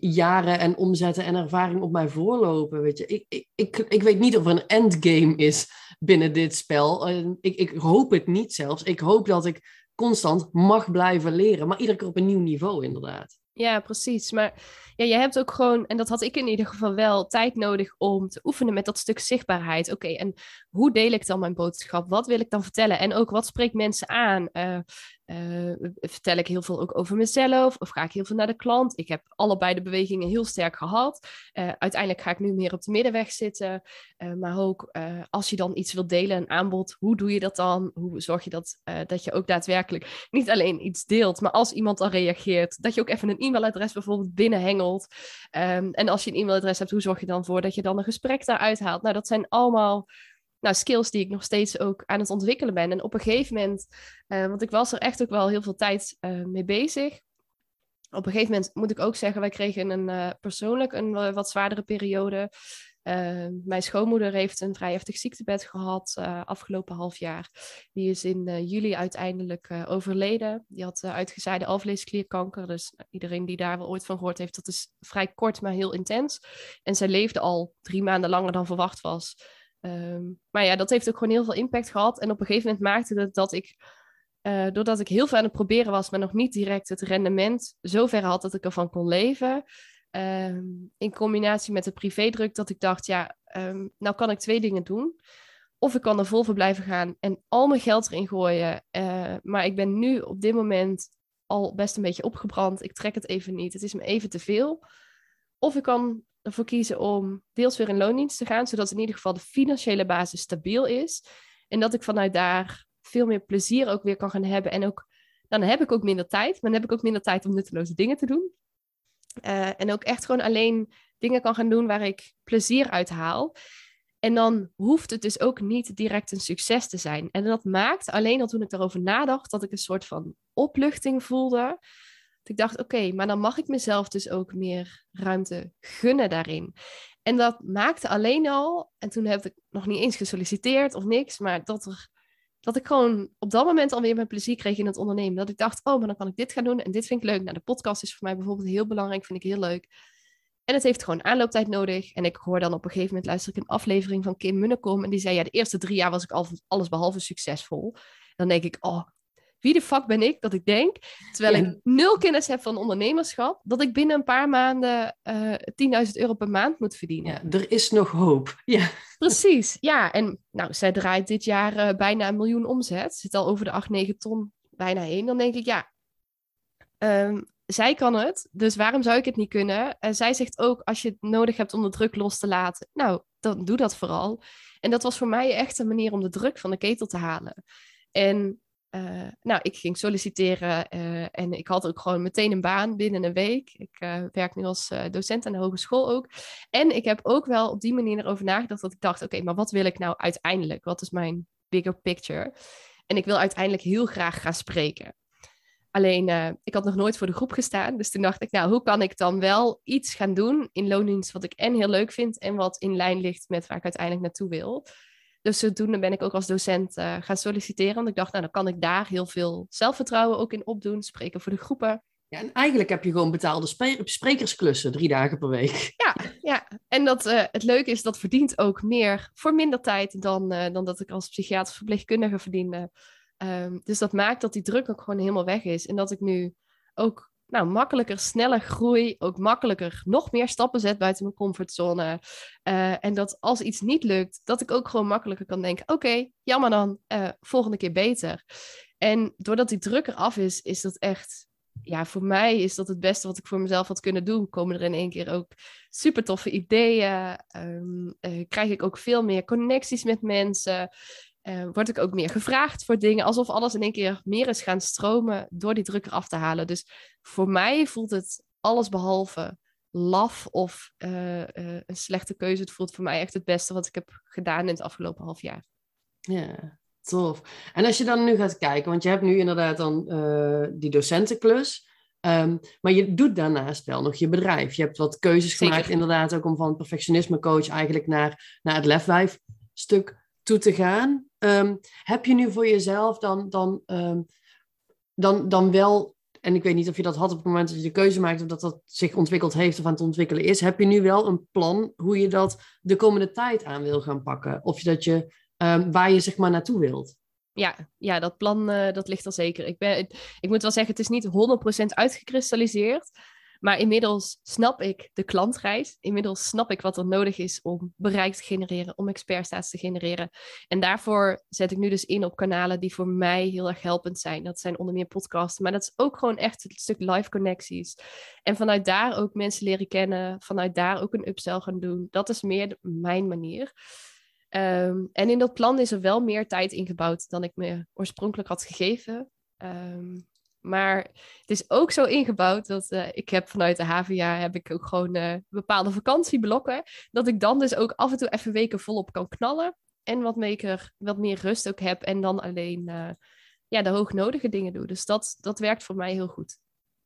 jaren en omzetten en ervaring op mij voorlopen, weet je, ik, ik, ik, ik weet niet of er een endgame is binnen dit spel. Ik, ik hoop het niet zelfs. Ik hoop dat ik constant mag blijven leren, maar iedere keer op een nieuw niveau inderdaad. Ja, precies. Maar ja, je hebt ook gewoon, en dat had ik in ieder geval wel, tijd nodig om te oefenen met dat stuk zichtbaarheid. Oké, en hoe deel ik dan mijn boodschap? Wat wil ik dan vertellen? En ook wat spreekt mensen aan? Uh, uh, vertel ik heel veel ook over mezelf of ga ik heel veel naar de klant. Ik heb allebei de bewegingen heel sterk gehad. Uh, uiteindelijk ga ik nu meer op de middenweg zitten. Maar ook als je dan iets wilt delen, een aanbod, hoe doe je dat dan? Hoe zorg je dat, dat je ook daadwerkelijk niet alleen iets deelt, maar als iemand dan reageert, dat je ook even een e-mailadres bijvoorbeeld binnenhengelt. Um, en als je een e-mailadres hebt, hoe zorg je dan voor dat je dan een gesprek daaruit haalt? Nou, dat zijn allemaal nou, skills die ik nog steeds ook aan het ontwikkelen ben. En op een gegeven moment, uh, want ik was er echt ook wel heel veel tijd uh, mee bezig. Op een gegeven moment moet ik ook zeggen, wij kregen een uh, persoonlijk een wat zwaardere periode. Mijn schoonmoeder heeft een vrij heftig ziektebed gehad afgelopen half jaar. Die is in juli uiteindelijk overleden. Die had uitgezaaide alvleesklierkanker. Dus iedereen die daar wel ooit van gehoord heeft, dat is vrij kort, maar heel intens. En zij leefde al drie maanden langer dan verwacht was. Um, maar ja, dat heeft ook gewoon heel veel impact gehad. En op een gegeven moment maakte het dat ik, uh, doordat ik heel veel aan het proberen was, maar nog niet direct het rendement zover had dat ik ervan kon leven. Um, in combinatie met de privédruk, dat ik dacht, ja, um, nou kan ik twee dingen doen. Of ik kan er vol voor blijven gaan en al mijn geld erin gooien. Uh, maar ik ben nu op dit moment al best een beetje opgebrand. Ik trek het even niet. Het is me even te veel. Of ik kan ervoor kiezen om deels weer in loondienst te gaan, zodat in ieder geval de financiële basis stabiel is. En dat ik vanuit daar veel meer plezier ook weer kan gaan hebben. En ook, dan heb ik ook minder tijd, maar dan heb ik ook minder tijd om nutteloze dingen te doen. Uh, en ook echt gewoon alleen dingen kan gaan doen waar ik plezier uit haal. En dan hoeft het dus ook niet direct een succes te zijn. En dat maakt alleen al toen ik daarover nadacht, dat ik een soort van opluchting voelde ik dacht, oké, maar dan mag ik mezelf dus ook meer ruimte gunnen daarin. En dat maakte alleen al, en toen heb ik nog niet eens gesolliciteerd of niks, maar dat, er, dat ik gewoon op dat moment alweer mijn plezier kreeg in het ondernemen. Dat ik dacht, oh, maar dan kan ik dit gaan doen en dit vind ik leuk. Nou, de podcast is voor mij bijvoorbeeld heel belangrijk, vind ik heel leuk. En het heeft gewoon aanlooptijd nodig. En ik hoor dan op een gegeven moment, luister ik een aflevering van Kim Munnekom. En die zei, ja, de eerste drie jaar was ik al alles behalve succesvol. Dan denk ik, oh, wie de fuck ben ik dat ik denk, terwijl ik nul kennis heb van ondernemerschap, dat ik binnen een paar maanden uh, eh, 10.000 euro per maand moet verdienen. Ja, er is nog hoop. Ja. Precies, ja. En nou, zij draait dit jaar uh, bijna een miljoen omzet, zit al over de 8, 9 ton bijna heen. Dan denk ik, ja, um, zij kan het, dus waarom zou ik het niet kunnen? En zij zegt ook, als je het nodig hebt om de druk los te laten, nou, dan doe dat vooral. En dat was voor mij echt een manier om de druk van de ketel te halen. En uh, nou, ik ging solliciteren uh, en ik had ook gewoon meteen een baan binnen een week. Ik uh, werk nu als docent aan de hogeschool ook. En ik heb ook wel op die manier erover nagedacht dat ik dacht, oké, maar wat wil ik nou uiteindelijk? Wat is mijn bigger picture? En ik wil uiteindelijk heel graag gaan spreken. Alleen, ik had nog nooit voor de groep gestaan. Dus toen dacht ik, nou, hoe kan ik dan wel iets gaan doen in loondienst wat ik en heel leuk vind en wat in lijn ligt met waar ik uiteindelijk naartoe wil? Dus zodoende ben ik ook als docent uh, gaan solliciteren. Want ik dacht, nou, dan kan ik daar heel veel zelfvertrouwen ook in opdoen. Spreken voor de groepen. Ja, en eigenlijk heb je gewoon betaalde sprekersklussen drie dagen per week. Ja, ja. en dat, uh, het leuke is, dat verdient ook meer voor minder tijd dan, uh, dan dat ik als psychiater verpleegkundige verdiende. Um, dus dat maakt dat die druk ook gewoon helemaal weg is. En dat ik nu ook nou, makkelijker, sneller groei, ook makkelijker nog meer stappen zet buiten mijn comfortzone. Uh, en dat als iets niet lukt, dat ik ook gewoon makkelijker kan denken: oké, jammer dan, uh, volgende keer beter. En doordat die druk eraf is, is dat echt, ja, voor mij is dat het beste wat ik voor mezelf had kunnen doen. Komen er in één keer ook super toffe ideeën, um, uh, krijg ik ook veel meer connecties met mensen. Uh, word ik ook meer gevraagd voor dingen, alsof alles in één keer meer is gaan stromen door die druk eraf te halen. Dus voor mij voelt het alles behalve laf of uh, uh, een slechte keuze. Het voelt voor mij echt het beste wat ik heb gedaan in het afgelopen half jaar. Ja, tof. En als je dan nu gaat kijken, want je hebt nu inderdaad dan die docentenklus. Um, maar je doet daarnaast wel nog je bedrijf. Je hebt wat keuzes gemaakt, inderdaad, ook om van perfectionisme coach eigenlijk naar, naar het lefwijf stuk toe te gaan. Um, heb je nu voor jezelf dan, dan, um, dan, dan wel, en ik weet niet of je dat had op het moment dat je de keuze maakte, of dat dat zich ontwikkeld heeft of aan het ontwikkelen is, heb je nu wel een plan hoe je dat de komende tijd aan wil gaan pakken? Of dat je, um, waar je zeg maar naartoe wilt? Ja, ja dat plan uh, dat ligt er zeker. Ik, ben, ik moet wel zeggen, het is niet 100% uitgekristalliseerd. Maar inmiddels snap ik de klantreis. Inmiddels snap ik wat er nodig is om bereik te genereren, om expertstatus te genereren. En daarvoor zet ik nu dus in op kanalen die voor mij heel erg helpend zijn. Dat zijn onder meer podcasts, maar dat is ook gewoon echt het stuk live connecties. En vanuit daar ook mensen leren kennen, vanuit daar ook een upsell gaan doen. Dat is meer mijn manier. Ehm, en in dat plan is er wel meer tijd ingebouwd dan ik me oorspronkelijk had gegeven. Um, maar het is ook zo ingebouwd dat uh, ik heb vanuit de HVA heb ik ook gewoon uh, bepaalde vakantieblokken. Dat ik dan dus ook af en toe even weken volop kan knallen. En wat, meer, wat meer rust ook heb. En dan alleen uh, ja, de hoognodige dingen doe. Dus dat, dat werkt voor mij heel goed.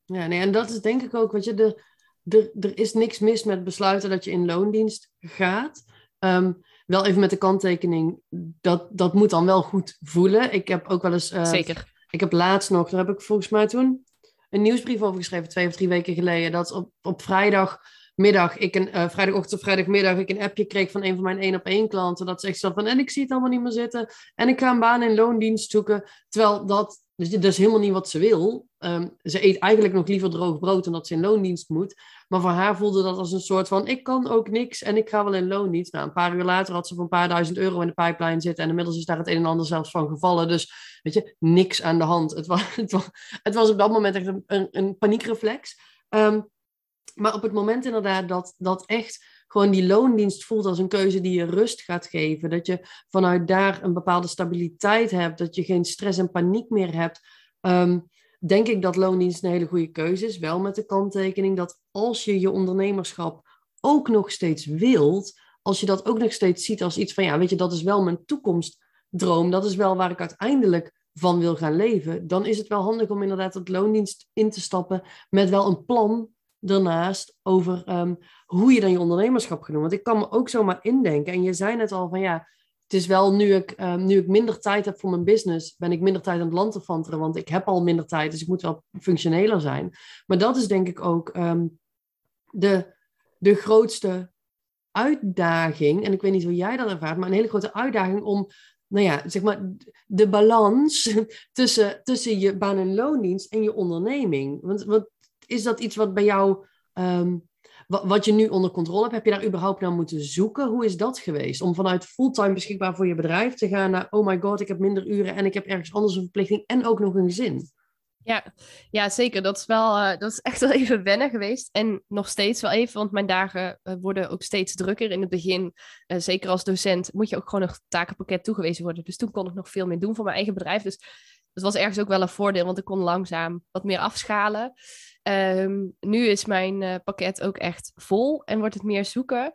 Ja, nee, en dat is denk ik ook, weet je, de, er, er is niks mis met besluiten dat je in loondienst gaat. Um, wel even met de kanttekening, dat, dat moet dan wel goed voelen. Ik heb ook wel eens... Zeker ik heb laatst nog, daar heb ik volgens mij toen een nieuwsbrief over geschreven, twee of drie weken geleden. Dat op, op vrijdagmiddag, ik een, uh, vrijdagochtend of vrijdagmiddag, ik een appje kreeg van een van mijn één op één klanten. Dat ze echt zo van, en ik zie het allemaal niet meer zitten. En ik ga een baan in loondienst zoeken. Terwijl dat, dus dat is helemaal niet wat ze wil. Um, ze eet eigenlijk nog liever droog brood dan dat ze in loondienst moet. Maar voor haar voelde dat als een soort van: ik kan ook niks en ik ga wel in loondienst. Nou, een paar uur later had ze voor een paar duizend euro in de pipeline zitten. En inmiddels is daar het een en ander zelfs van gevallen. Dus weet je, niks aan de hand. Het was, het was, het was op dat moment echt een, een, paniekreflex. Um, maar op het moment inderdaad dat, dat echt gewoon die loondienst voelt als een keuze die je rust gaat geven. Dat je vanuit daar een bepaalde stabiliteit hebt. Dat je geen stress en paniek meer hebt. Um, denk ik dat loondienst een hele goede keuze is. Wel met de kanttekening dat als je je ondernemerschap ook nog steeds wilt, als je dat ook nog steeds ziet als iets van, ja, weet je, dat is wel mijn toekomstdroom, dat is wel waar ik uiteindelijk van wil gaan leven, dan is het wel handig om inderdaad het loondienst in te stappen met wel een plan daarnaast over um, hoe je dan je ondernemerschap gaat doen. Want ik kan me ook zomaar indenken, en je zei net al van ja, het is wel nu ik, um, nu ik minder tijd heb voor mijn business, ben ik minder tijd aan het land te vanteren, want ik heb al minder tijd, dus ik moet wel functioneler zijn. Maar dat is denk ik ook um, de, de grootste uitdaging, en ik weet niet hoe jij dat ervaart, maar een hele grote uitdaging om, nou ja, zeg maar, de balans tussen, tussen je baan- en loondienst en je onderneming. Want, want is dat iets wat bij jou um, wat je nu onder controle hebt, heb je daar überhaupt naar moeten zoeken? Hoe is dat geweest? Om vanuit fulltime beschikbaar voor je bedrijf te gaan naar, oh my god, ik heb minder uren en ik heb ergens anders een verplichting en ook nog een gezin. Ja, ja zeker. Dat is, wel, uh, dat is echt wel even wennen geweest. En nog steeds wel even, want mijn dagen uh, worden ook steeds drukker. In het begin, uh, zeker als docent, moet je ook gewoon een takenpakket toegewezen worden. Dus toen kon ik nog veel meer doen voor mijn eigen bedrijf. Dus dat was ergens ook wel een voordeel, want ik kon langzaam wat meer afschalen. Um, nu is mijn uh, pakket ook echt vol en wordt het meer zoeken.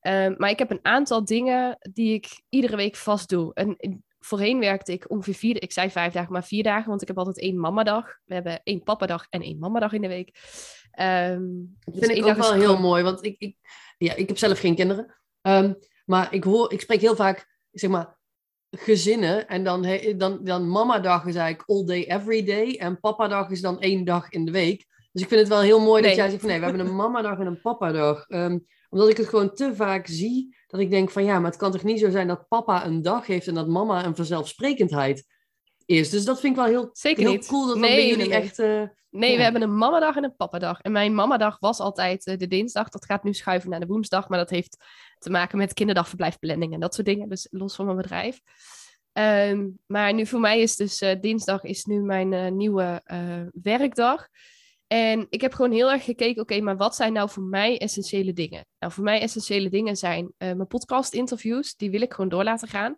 Um, maar ik heb een aantal dingen die ik iedere week vast doe. En voorheen werkte ik ongeveer vier, ik zei vijf dagen, maar vier dagen, want ik heb altijd één mamadag. We hebben één papadag en één mamadag in de week. Um, dat dus vind ik ook wel heel mooi, want ik, ik, ja, ik heb zelf geen kinderen. maar ik, hoor, ik spreek heel vaak, zeg maar, gezinnen. En dan, dan, dan mamadag is eigenlijk all day, every day. En papadag is dan één dag in de week. Dus ik vind het wel heel mooi dat jij zegt van nee, we hebben een mamadag en een papadag. Um, omdat ik het gewoon te vaak zie, dat ik denk van ja, maar het kan toch niet zo zijn dat papa een dag heeft en dat mama een vanzelfsprekendheid is. Dus dat vind ik wel heel, Zeker heel niet. cool dat nee, jullie nee, echt... Uh, nee, ja. we hebben een mamadag en een papadag. En mijn mamadag was altijd uh, de dinsdag. Dat gaat nu schuiven naar de woensdag. Maar dat heeft te maken met kinderdagverblijfplanning en dat soort dingen. Dus los van mijn bedrijf. Um, maar nu voor mij is dus uh, dinsdag is nu mijn nieuwe werkdag. En ik heb gewoon heel erg gekeken, oké, maar wat zijn nou voor mij essentiële dingen? Nou, voor mij essentiële dingen zijn uh, mijn podcast-interviews, die wil ik gewoon door laten gaan.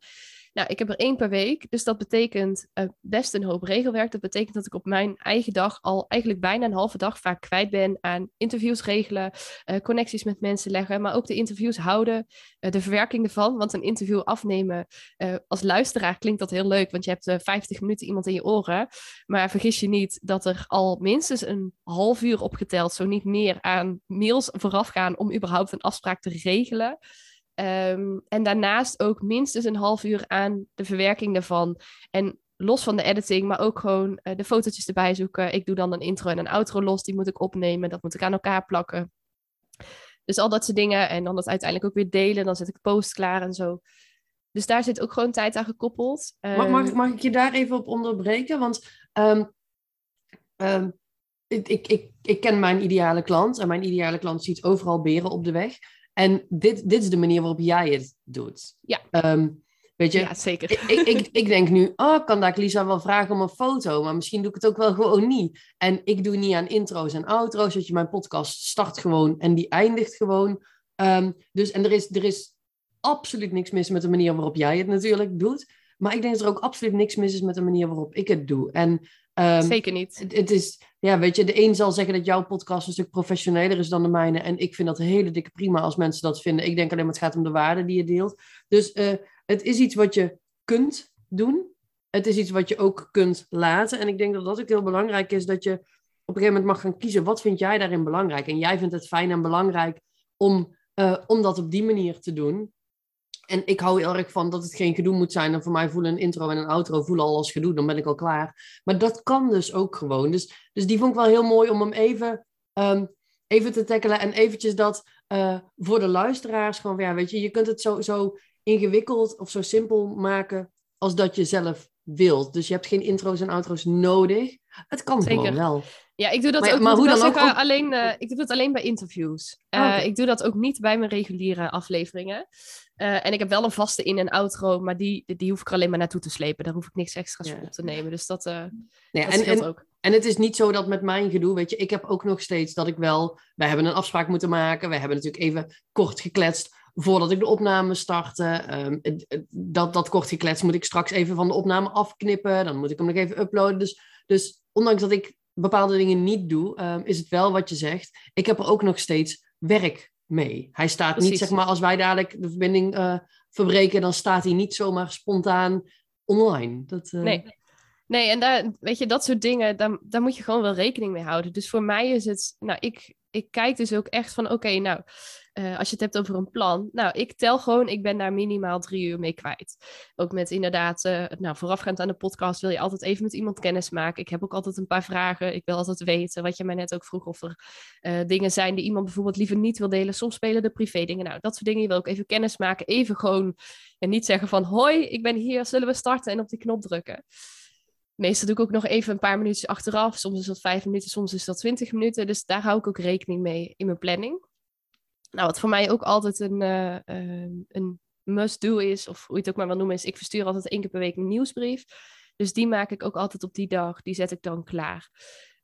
Nou, ik heb er één per week, dus dat betekent uh, best een hoop regelwerk. Dat betekent dat ik op mijn eigen dag al eigenlijk bijna een halve dag vaak kwijt ben aan interviews regelen, uh, connecties met mensen leggen, maar ook de interviews houden, uh, de verwerking ervan. Want een interview afnemen als luisteraar klinkt dat heel leuk, want je hebt 50 minuten iemand in je oren. Maar vergis je niet dat er al minstens een half uur opgeteld, zo niet meer, aan mails vooraf gaan om überhaupt een afspraak te regelen. Um, en daarnaast ook minstens een half uur aan de verwerking daarvan. En los van de editing, maar ook gewoon uh, de fotootjes erbij zoeken. Ik doe dan een intro en een outro los, die moet ik opnemen. Dat moet ik aan elkaar plakken. Dus al dat soort dingen. En dan dat uiteindelijk ook weer delen. Dan zet ik post klaar en zo. Dus daar zit ook gewoon tijd aan gekoppeld. Um, mag, mag, mag, ik je daar even op onderbreken? Want um, ik, ik, ik, ik ken mijn ideale klant en mijn ideale klant ziet overal beren op de weg. En dit, dit is de manier waarop jij het doet. Ja. Ehm, weet je, Ja, zeker. ik, ik, ik, denk nu, oh, kan daar Lisa wel vragen om een foto, maar misschien doe ik het ook wel gewoon niet. En ik doe niet aan intro's en outro's, dat je mijn podcast start gewoon en die eindigt gewoon. Ehm, dus, en er is, er is absoluut niks mis met de manier waarop jij het natuurlijk doet. Maar ik denk dat er ook absoluut niks mis is met de manier waarop ik het doe. En ehm, zeker niet. het, het is, ja, weet je, de een zal zeggen dat jouw podcast een stuk professioneler is dan de mijne. En ik vind dat hele dikke prima als mensen dat vinden. Ik denk alleen maar het gaat om de waarde die je deelt. Dus eh, het is iets wat je kunt doen. Het is iets wat je ook kunt laten. En ik denk dat dat ook heel belangrijk is, dat je op een gegeven moment mag gaan kiezen. Wat vind jij daarin belangrijk? En jij vindt het fijn en belangrijk om, eh, om dat op die manier te doen. En ik hou heel erg van dat het geen gedoe moet zijn. En voor mij voelen een intro en een outro voelen al als gedoe. Dan ben ik al klaar. Maar dat kan dus ook gewoon. Dus, dus die vond ik wel heel mooi om hem even, ehm, even te tackelen. En eventjes dat eh, voor de luisteraars gewoon... Ja, weet je, je kunt het zo, zo ingewikkeld of zo simpel maken als dat je zelf wilt. Dus je hebt geen intro's en outro's nodig. Het kan Zeker. gewoon wel. Ja, ik doe dat Maar- ook maar hoe dan ook- alleen, eh, ik doe het alleen bij interviews. Eh, Oh, oké. Ik doe dat ook niet bij mijn reguliere afleveringen. Eh, en ik heb wel een vaste in- en outro, maar die, die hoef ik er alleen maar naartoe te slepen. Daar hoef ik niks extra's Ja. voor op te nemen. Dus dat, eh Nee, dat en, ook. En het is niet zo dat met mijn gedoe, weet je, ik heb ook nog steeds dat ik wel, wij hebben een afspraak moeten maken, wij hebben natuurlijk even kort gekletst voordat ik de opname startte. Ehm, dat, dat kort gekletst moet ik straks even van de opname afknippen, dan moet ik hem nog even uploaden. Dus, dus ondanks dat ik bepaalde dingen niet doe, ehm, is het wel wat je zegt. Ik heb er ook nog steeds werk mee. Hij staat niet, zeg maar, als wij dadelijk de verbinding eh, verbreken, dan staat hij niet zomaar spontaan online. Dat, eh, Nee. Nee, en daar, weet je, dat soort dingen, daar, daar moet je gewoon wel rekening mee houden. Dus voor mij is het, nou, ik, ik kijk dus ook echt van, oké, nou, eh, als je het hebt over een plan, nou, ik tel gewoon, ik ben daar minimaal drie uur mee kwijt. Ook met inderdaad, eh, nou, voorafgaand aan de podcast wil je altijd even met iemand kennis maken. Ik heb ook altijd een paar vragen. Ik wil altijd weten, wat je mij net ook vroeg, of er eh, dingen zijn die iemand bijvoorbeeld liever niet wil delen. Soms spelen de privé dingen. Nou, dat soort dingen, je wil ook even kennis maken, even gewoon, en niet zeggen van, hoi, ik ben hier, zullen we starten en op die knop drukken. Meestal doe ik ook nog even een paar minuutjes achteraf. Soms is dat vijf minuten, soms is dat twintig minuten. Dus daar hou ik ook rekening mee in mijn planning. Nou, wat voor mij ook altijd een, eh, eh, een must-do is, of hoe je het ook maar wil noemen, is ik verstuur altijd één keer per week een nieuwsbrief. Dus die maak ik ook altijd op die dag. Die zet ik dan klaar.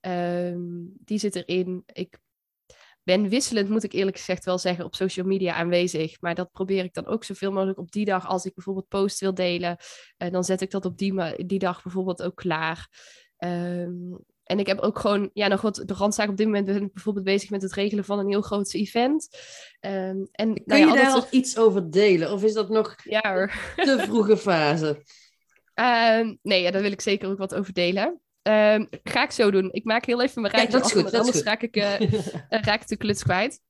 Ehm, die zit erin. Ik ben wisselend, moet ik eerlijk gezegd wel zeggen, op social media aanwezig. Maar dat probeer ik dan ook zoveel mogelijk op die dag. Als ik bijvoorbeeld post wil delen, eh, dan zet ik dat op die, die dag bijvoorbeeld ook klaar. Ehm, en ik heb ook gewoon, ja, nog wat de randzaak op dit moment ben ik bijvoorbeeld bezig met het regelen van een heel groot event. Ehm, en Kun nou ja, je daar al iets over delen? Of is dat nog Ja te vroege fase? Ehm, nee, ja, daar wil ik zeker ook wat over delen. Ehm, ga ik zo doen. Ik maak heel even mijn Ja, rijtje dat is af, goed, anders raak ik, eh, raak ik de kluts kwijt.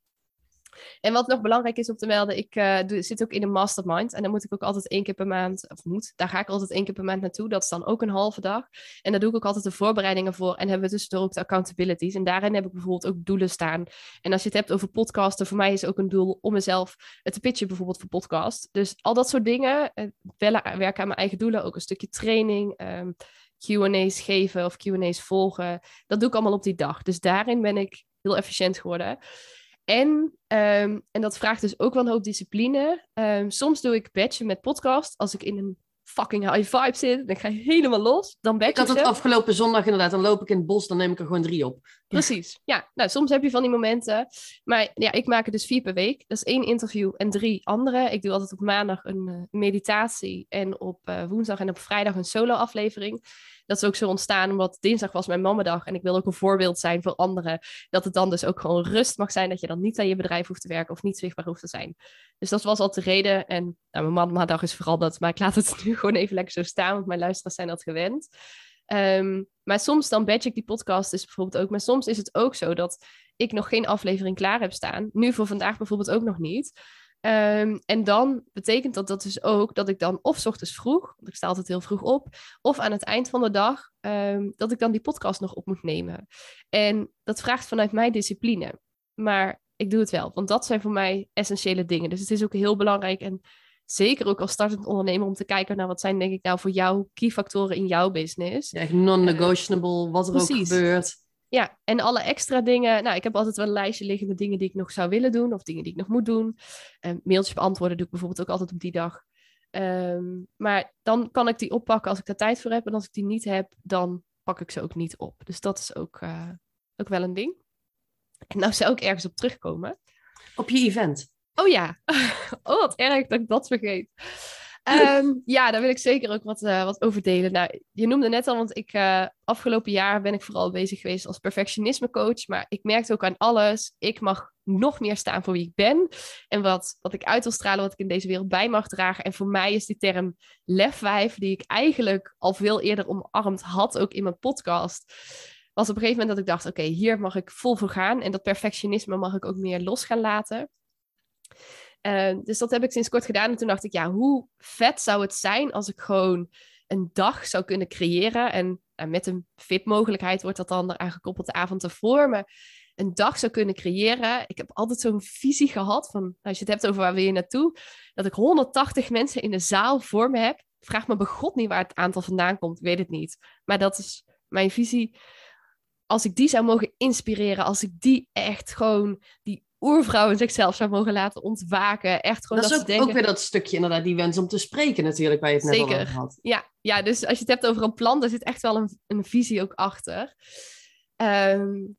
En wat nog belangrijk is om te melden, ik eh, doe, zit ook in een mastermind. En dan moet ik ook altijd één keer per maand, of moet, daar ga ik altijd één keer per maand naartoe. Dat is dan ook een halve dag. En daar doe ik ook altijd de voorbereidingen voor. En hebben we tussendoor ook de accountabilities. En daarin heb ik bijvoorbeeld ook doelen staan. En als je het hebt over podcasten, voor mij is ook een doel om mezelf te pitchen bijvoorbeeld voor podcast. Dus al dat soort dingen, eh, werken aan mijn eigen doelen. Ook een stukje training, ehm, Q&A's geven of Q&A's volgen. Dat doe ik allemaal op die dag. Dus daarin ben ik heel efficiënt geworden. En, ehm, en dat vraagt dus ook wel een hoop discipline. Ehm, soms doe ik batchen met podcast. Als ik in een fucking high vibe zit, dan ga je helemaal los. Dan batch Ik had ik het ze. afgelopen zondag inderdaad. Dan loop ik in het bos, dan neem ik er gewoon drie op. Precies. Ja, nou, soms heb je van die momenten. Maar ja, ik maak er dus vier per week. Dat is één interview en drie andere. Ik doe altijd op maandag een eh, meditatie en op eh, woensdag en op vrijdag een solo-aflevering. Dat is ook zo ontstaan omdat dinsdag was mijn mamadag en ik wil ook een voorbeeld zijn voor anderen. Dat het dan dus ook gewoon rust mag zijn, dat je dan niet aan je bedrijf hoeft te werken of niet zichtbaar hoeft te zijn. Dus dat was al de reden. En nou, mijn mamadag is vooral dat, maar ik laat het nu gewoon even lekker zo staan, want mijn luisteraars zijn dat gewend. Ehm, maar soms dan badge ik die podcast dus bijvoorbeeld ook. Maar soms is het ook zo dat ik nog geen aflevering klaar heb staan. Nu voor vandaag bijvoorbeeld ook nog niet. Ehm, en dan betekent dat, dat dus ook dat ik dan of 's ochtends vroeg, want ik sta altijd heel vroeg op, of aan het eind van de dag, ehm, dat ik dan die podcast nog op moet nemen. En dat vraagt vanuit mij discipline. Maar ik doe het wel, want dat zijn voor mij essentiële dingen. Dus het is ook heel belangrijk en zeker ook als startend ondernemer om te kijken naar wat zijn denk ik nou voor jou key factoren in jouw business. Ja, echt non-negotiable, wat er ook gebeurt. Ja, en alle extra dingen. Nou, ik heb altijd wel een lijstje liggen met dingen die ik nog zou willen doen of dingen die ik nog moet doen. Um, mailtjes beantwoorden doe ik bijvoorbeeld ook altijd op die dag. Um, maar dan kan ik die oppakken als ik daar tijd voor heb. En als ik die niet heb, dan pak ik ze ook niet op. Dus dat is ook, uh, ook wel een ding. En nou zou ik ergens op terugkomen. Op je event? Oh ja. oh, wat erg dat ik dat vergeet. Um, ja, daar wil ik zeker ook wat, uh, wat over delen. Nou, je noemde net al, want ik uh, afgelopen jaar ben ik vooral bezig geweest als perfectionisme coach. Maar ik merkte ook aan alles, ik mag nog meer staan voor wie ik ben. En wat, wat ik uit wil stralen, wat ik in deze wereld bij mag dragen. En voor mij is die term lefwijf, die ik eigenlijk al veel eerder omarmd had, ook in mijn podcast. Was op een gegeven moment dat ik dacht, oké, hier mag ik vol voor gaan. En dat perfectionisme mag ik ook meer los gaan laten. Uh, dus dat heb ik sinds kort gedaan. En toen dacht ik, ja, hoe vet zou het zijn als ik gewoon een dag zou kunnen creëren. En met een VIP-mogelijkheid wordt dat dan eraan gekoppeld de avond ervoor. Maar een dag zou kunnen creëren. Ik heb altijd zo'n visie gehad van, als je het hebt over waar wil je naartoe, dat ik 180 mensen in de zaal voor me heb. Vraag me bij God niet waar het aantal vandaan komt, weet het niet. Maar dat is mijn visie. Als ik die zou mogen inspireren, als ik die echt gewoon, die oervrouw in zichzelf zou mogen laten ontwaken. Echt gewoon dat, dat is ook, denken... ook, weer dat stukje inderdaad, die wens om te spreken natuurlijk, waar je het net Zeker. over had. Ja, ja, dus als je het hebt over een plan, daar zit echt wel een, een visie ook achter. Um,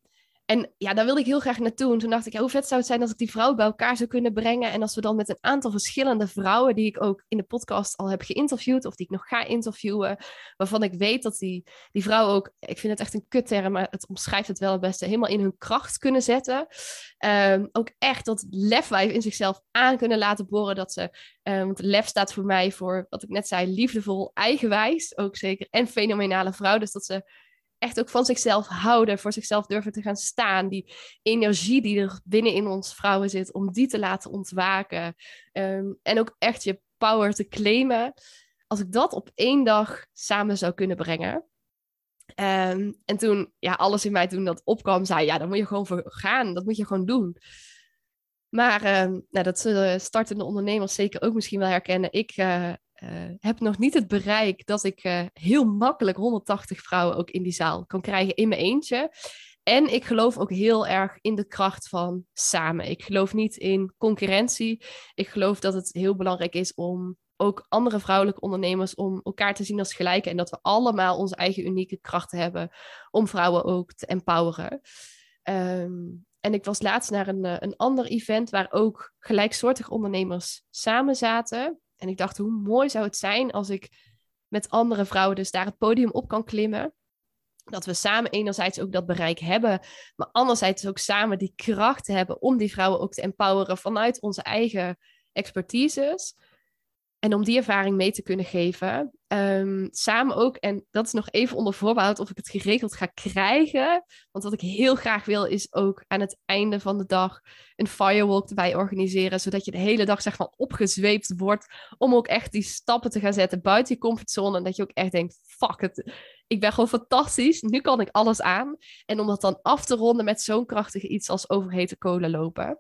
en ja, daar wilde ik heel graag naartoe. En toen dacht ik, ja, hoe vet zou het zijn als ik die vrouwen bij elkaar zou kunnen brengen. En als we dan met een aantal verschillende vrouwen, die ik ook in de podcast al heb geïnterviewd, of die ik nog ga interviewen, waarvan ik weet dat die, die vrouwen ook, ik vind het echt een kutterm, maar het omschrijft het wel het beste, helemaal in hun kracht kunnen zetten. Um, ook echt dat lefwijf in zichzelf aan kunnen laten boren. Dat ze, um, want lef staat voor mij voor, wat ik net zei, liefdevol, eigenwijs, ook zeker, en fenomenale vrouw. Dus dat ze echt ook van zichzelf houden, voor zichzelf durven te gaan staan. Die energie die er binnen in ons vrouwen zit, om die te laten ontwaken. Um, en ook echt je power te claimen. Als ik dat op één dag samen zou kunnen brengen. Um, en toen, ja, alles in mij toen dat opkwam, zei ja, dan moet je gewoon voor gaan. Dat moet je gewoon doen. Maar um, nou, dat zullen startende ondernemers zeker ook misschien wel herkennen. Ik uh, uh, heb nog niet het bereik dat ik uh, heel makkelijk 180 vrouwen ook in die zaal kan krijgen in mijn eentje. En ik geloof ook heel erg in de kracht van samen. Ik geloof niet in concurrentie. Ik geloof dat het heel belangrijk is om ook andere vrouwelijke ondernemers om elkaar te zien als gelijken. En dat we allemaal onze eigen unieke krachten hebben om vrouwen ook te empoweren. Um, en ik was laatst naar een, een ander event waar ook gelijksoortige ondernemers samen zaten. En ik dacht, hoe mooi zou het zijn als ik met andere vrouwen dus daar het podium op kan klimmen. Dat we samen enerzijds ook dat bereik hebben, maar anderzijds ook samen die kracht hebben om die vrouwen ook te empoweren vanuit onze eigen expertises. En om die ervaring mee te kunnen geven. Um, samen ook, en dat is nog even onder voorbehoud of ik het geregeld ga krijgen. Want wat ik heel graag wil, is ook aan het einde van de dag een firewalk erbij organiseren. Zodat je de hele dag zeg maar opgezweept wordt. Om ook echt die stappen te gaan zetten buiten je comfortzone. En dat je ook echt denkt: fuck het. Ik ben gewoon fantastisch. Nu kan ik alles aan. En om dat dan af te ronden met zo'n krachtig iets als overhete kolen lopen.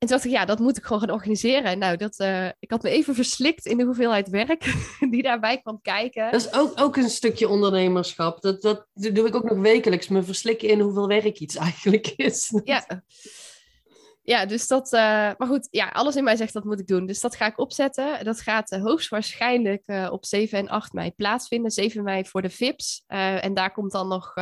En toen dacht ik, ja, dat moet ik gewoon gaan organiseren. Nou, dat, uh, ik had me even verslikt in de hoeveelheid werk die daarbij kwam kijken. Dat is ook, ook een stukje ondernemerschap. Dat, dat doe ik ook nog wekelijks, me verslikken in hoeveel werk iets eigenlijk is. Ja, ja, dus dat. Uh, maar goed, ja, alles in mij zegt dat moet ik doen. Dus dat ga ik opzetten. Dat gaat uh, hoogstwaarschijnlijk uh, op 7 en 8 mei plaatsvinden. 7 mei voor de VIP's. en daar komt dan nog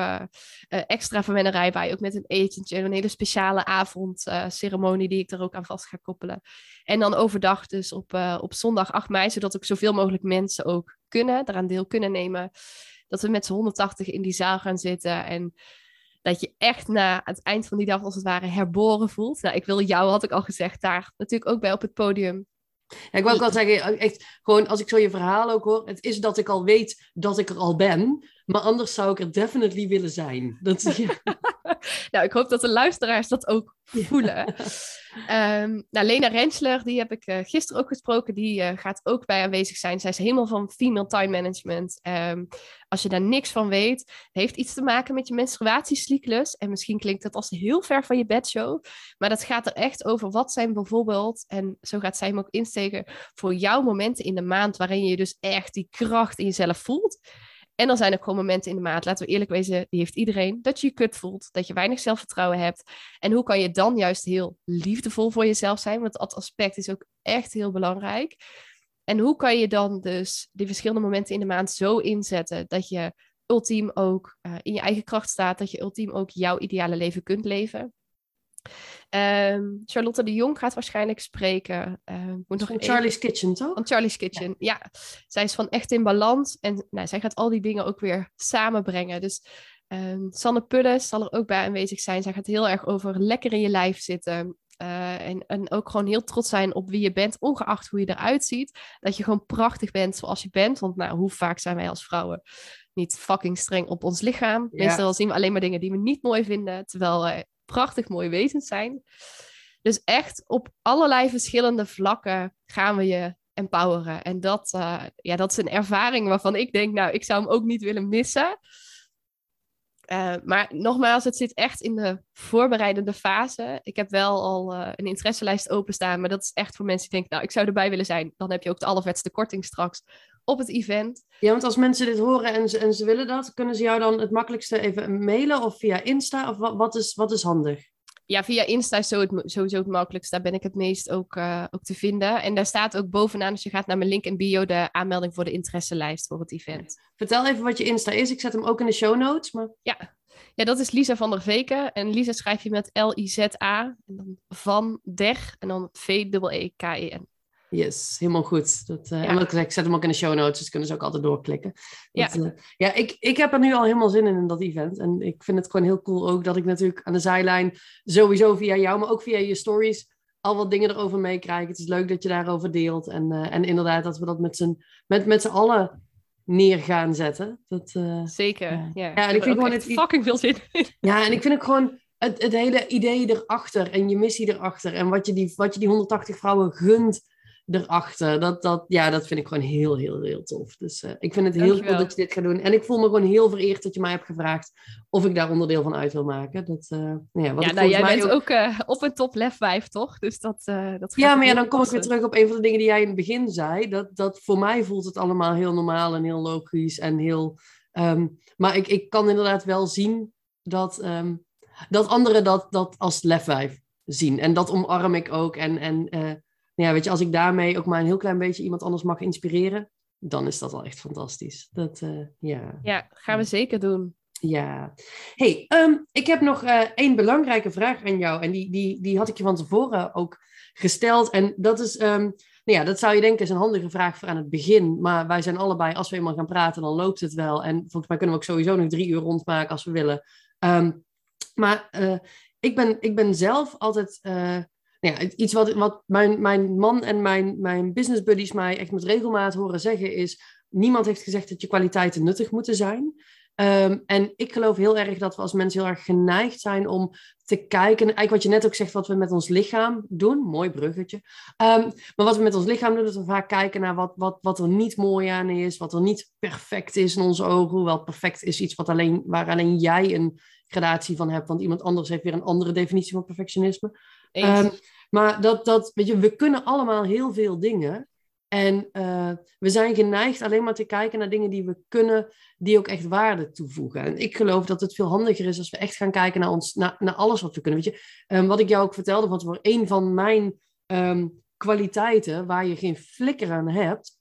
extra verwennerij bij. Ook met een etentje. Een hele speciale avondceremonie die ik er ook aan vast ga koppelen. En dan overdag dus op, op zondag 8 mei. Zodat ook zoveel mogelijk mensen ook kunnen, daaraan deel kunnen nemen. Dat we met z'n 180 in die zaal gaan zitten. En dat je echt na het eind van die dag als het ware herboren voelt. Nou, ik wil jou, had ik al gezegd, daar natuurlijk ook bij op het podium. Ja, ik wil ook wel zeggen, echt, gewoon als ik zo je verhaal ook hoor, het is dat ik al weet dat ik er al ben, maar anders zou ik er definitely willen zijn. Dat, ja. nou, ik hoop dat de luisteraars dat ook voelen. um, nou, Lena Rensler, die heb ik uh, gisteren ook gesproken. Die uh, gaat ook bij aanwezig zijn. Zij is helemaal van female time management. Um, als je daar niks van weet, heeft iets te maken met je menstruatiecyclus. En misschien klinkt dat als heel ver van je bedshow. Maar dat gaat er echt over. Wat zijn bijvoorbeeld, en zo gaat zij hem ook insteken, voor jouw momenten in de maand waarin je dus echt die kracht in jezelf voelt. En dan zijn er gewoon momenten in de maand, laten we eerlijk wezen, die heeft iedereen, dat je je kut voelt, dat je weinig zelfvertrouwen hebt. En hoe kan je dan juist heel liefdevol voor jezelf zijn? Want dat aspect is ook echt heel belangrijk. En hoe kan je dan dus die verschillende momenten in de maand zo inzetten dat je ultiem ook uh, in je eigen kracht staat, dat je ultiem ook jouw ideale leven kunt leven? Um, Charlotte de Jong gaat waarschijnlijk spreken. Uh, moet nog van Charlie's Kitchen, toch? Van Charlie's Kitchen, ja. ja. Zij is van echt in balans en nou, zij gaat al die dingen ook weer samenbrengen. Dus um, Sanne Pulles zal er ook bij aanwezig zijn. Zij gaat heel erg over lekker in je lijf zitten. Uh, en, en ook gewoon heel trots zijn op wie je bent, ongeacht hoe je eruit ziet. Dat je gewoon prachtig bent zoals je bent. Want nou, hoe vaak zijn wij als vrouwen niet fucking streng op ons lichaam? Ja. Meestal zien we alleen maar dingen die we niet mooi vinden. Terwijl we prachtig mooie wezens zijn. Dus echt op allerlei verschillende vlakken gaan we je empoweren. En dat, uh, ja, dat is een ervaring waarvan ik denk, nou, ik zou hem ook niet willen missen. Uh, maar nogmaals, het zit echt in de voorbereidende fase. Ik heb wel al uh, een interesselijst openstaan, maar dat is echt voor mensen die denken, nou, ik zou erbij willen zijn. Dan heb je ook de allervetste korting straks op het event. Ja, want als mensen dit horen en ze, en ze willen dat, kunnen ze jou dan het makkelijkste even mailen of via Insta? Of wat, wat, is, wat is handig? Ja, via Insta is zo het, sowieso het makkelijkst. Daar ben ik het meest ook, uh, ook te vinden. En daar staat ook bovenaan, als je gaat naar mijn link in bio, de aanmelding voor de interesselijst voor het event. Vertel even wat je Insta is. Ik zet hem ook in de show notes. Maar... Ja. ja, dat is Lisa van der Veken. En Lisa schrijf je met L-I-Z-A. En dan van der en dan V-E-E-K-E-N. Yes, helemaal goed. Dat, uh, ja. En ik zet hem ook in de show notes, dus kunnen ze ook altijd doorklikken. Dat, ja, uh, ja ik, ik heb er nu al helemaal zin in, in dat event. En ik vind het gewoon heel cool ook dat ik natuurlijk aan de zijlijn sowieso via jou, maar ook via je stories al wat dingen erover meekrijg. Het is leuk dat je daarover deelt. En, uh, en inderdaad dat we dat met z'n met, met z'n allen neer gaan zetten. Dat, Zeker, ja. ja. en ik vind gewoon het fucking veel zin in. Ja, en ik vind ook gewoon het, het hele idee erachter en je missie erachter en wat je die, wat je die 180 vrouwen gunt erachter. Dat, dat, ja, dat vind ik gewoon heel, heel, heel tof. Dus uh, ik vind het heel cool dat je dit gaat doen. En ik voel me gewoon heel vereerd dat je mij hebt gevraagd of ik daar onderdeel van uit wil maken. Dat, uh, ja, wat ja nou, jij bent ook, ook uh, op een top lef 5, toch? Dus dat, dat ja, maar ja, dan kom ik weer terug op een van de dingen die jij in het begin zei. Dat, dat voor mij voelt het allemaal heel normaal en heel logisch en heel... Um, maar ik, ik kan inderdaad wel zien dat, um, dat anderen dat, dat als lef 5 zien. En dat omarm ik ook. En, en ja, weet je, als ik daarmee ook maar een heel klein beetje iemand anders mag inspireren, dan is dat al echt fantastisch. Dat, uh, ja. ja, gaan we zeker doen. Ja. hey, um, ik heb nog uh, één belangrijke vraag aan jou. En die, die, die had ik je van tevoren ook gesteld. En dat is, um, nou ja, dat zou je denken is een handige vraag voor aan het begin. Maar wij zijn allebei, als we eenmaal gaan praten, dan loopt het wel. En volgens mij kunnen we ook sowieso nog drie uur rondmaken als we willen. Um, maar uh, ik, ben, ik ben zelf altijd nou ja, iets wat, wat mijn, mijn man en mijn, mijn business buddies mij echt met regelmaat horen zeggen is: niemand heeft gezegd dat je kwaliteiten nuttig moeten zijn. Um, en ik geloof heel erg dat we als mensen heel erg geneigd zijn om te kijken. Eigenlijk wat je net ook zegt, wat we met ons lichaam doen. Mooi bruggetje. Um, maar wat we met ons lichaam doen, dat we vaak kijken naar wat, wat, wat er niet mooi aan is. Wat er niet perfect is in onze ogen. Hoewel perfect is iets wat alleen, waar alleen jij een gradatie van hebt. Want iemand anders heeft weer een andere definitie van perfectionisme. Um, maar dat, dat, weet je, we kunnen allemaal heel veel dingen. En uh, we zijn geneigd alleen maar te kijken naar dingen die we kunnen, die ook echt waarde toevoegen. En ik geloof dat het veel handiger is als we echt gaan kijken naar, ons, naar, alles wat we kunnen. Weet je, um, wat ik jou ook vertelde, want voor een van mijn um, kwaliteiten waar je geen flikker aan hebt,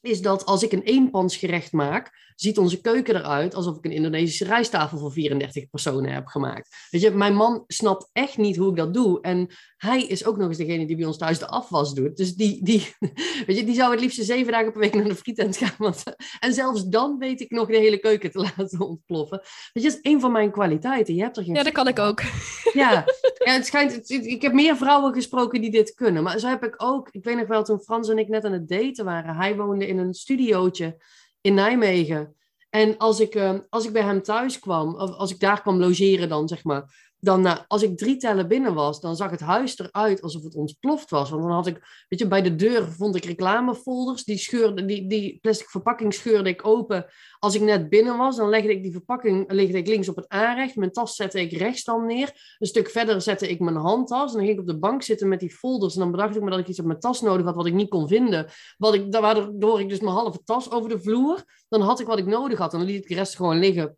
is dat als ik een eenpansgerecht maak, ziet onze keuken eruit alsof ik een Indonesische rijsttafel voor 34 personen heb gemaakt. Weet je, mijn man snapt echt niet hoe ik dat doe. En hij is ook nog eens degene die bij ons thuis de afwas doet. Dus die, die, weet je, die zou het liefst zeven dagen per week naar de frietent gaan. Want, en zelfs dan weet ik nog de hele keuken te laten ontploffen. Weet je, dat is een van mijn kwaliteiten. Je hebt er geen ja, dat kan ik ook. Ja, ja het schijnt, ik heb meer vrouwen gesproken die dit kunnen. Maar zo heb ik ook, ik weet nog wel, toen Frans en ik net aan het daten waren. Hij woonde in een studiootje in Nijmegen. En als ik, uh, als ik bij hem thuis kwam, of als ik daar kwam logeren dan, zeg maar, dan na, als ik drie tellen binnen was, dan zag het huis eruit alsof het ontploft was. Want dan had ik, weet je, bij de deur vond ik reclamefolders. Die, scheurde, die, die plastic verpakking scheurde ik open. Als ik net binnen was, dan legde ik die verpakking legde ik links op het aanrecht. Mijn tas zette ik rechts dan neer. Een stuk verder zette ik mijn handtas. En dan ging ik op de bank zitten met die folders. En dan bedacht ik me dat ik iets op mijn tas nodig had wat ik niet kon vinden. Wat ik, waardoor ik dus mijn halve tas over de vloer. Dan had ik wat ik nodig had. En dan liet ik de rest gewoon liggen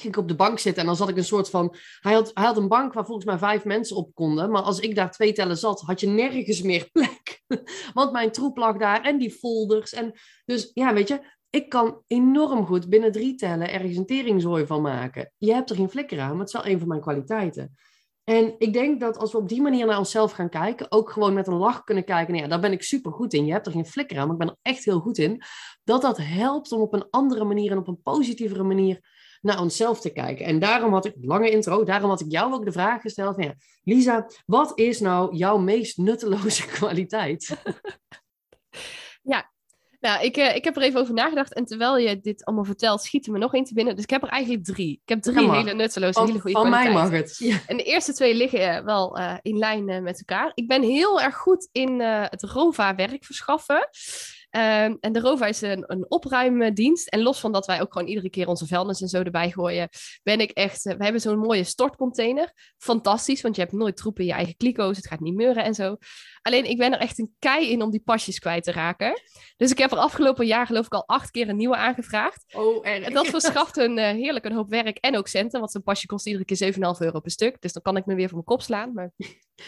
ging ik op de bank zitten en dan zat ik een soort van... Hij had, hij had een bank waar volgens mij vijf mensen op konden. Maar als ik daar twee tellen zat, had je nergens meer plek. Want mijn troep lag daar en die folders. En dus ja, weet je, ik kan enorm goed binnen drie tellen ergens een teringzooi van maken. Je hebt er geen flikker aan, maar het is wel een van mijn kwaliteiten. En ik denk dat als we op die manier naar onszelf gaan kijken, ook gewoon met een lach kunnen kijken, nou ja, daar ben ik super goed in. Je hebt er geen flikker aan, maar ik ben er echt heel goed in. Dat dat helpt om op een andere manier en op een positievere manier naar onszelf te kijken. En daarom had ik, lange intro, daarom had ik jou ook de vraag gesteld. Ja, Lisa, wat is nou jouw meest nutteloze kwaliteit? ja, nou, ik, uh, ik heb er even over nagedacht. En terwijl je dit allemaal vertelt, schieten me nog één te binnen. Dus ik heb er eigenlijk drie. Ik heb drie hele nutteloze, hele goede Van mij mag het. En de eerste twee liggen uh, wel uh, in lijn met elkaar. Ik ben heel erg goed in het ROVA werk verschaffen. Um, en de Rova is een, een opruimdienst. En los van dat wij ook gewoon iedere keer onze vuilnis en zo erbij gooien, ben ik echt. we hebben zo'n mooie stortcontainer. Fantastisch, want je hebt nooit troep in je eigen kliko's. Het gaat niet meuren en zo. Alleen ik ben er echt een kei in om die pasjes kwijt te raken. Dus ik heb er afgelopen jaar geloof ik al acht keer een nieuwe aangevraagd. Oh, En dat verschaft hun uh, heerlijk een hoop werk en ook centen. Want zo'n pasje kost iedere keer 7,5 euro per stuk. Dus dan kan ik me weer voor mijn kop slaan. Maar...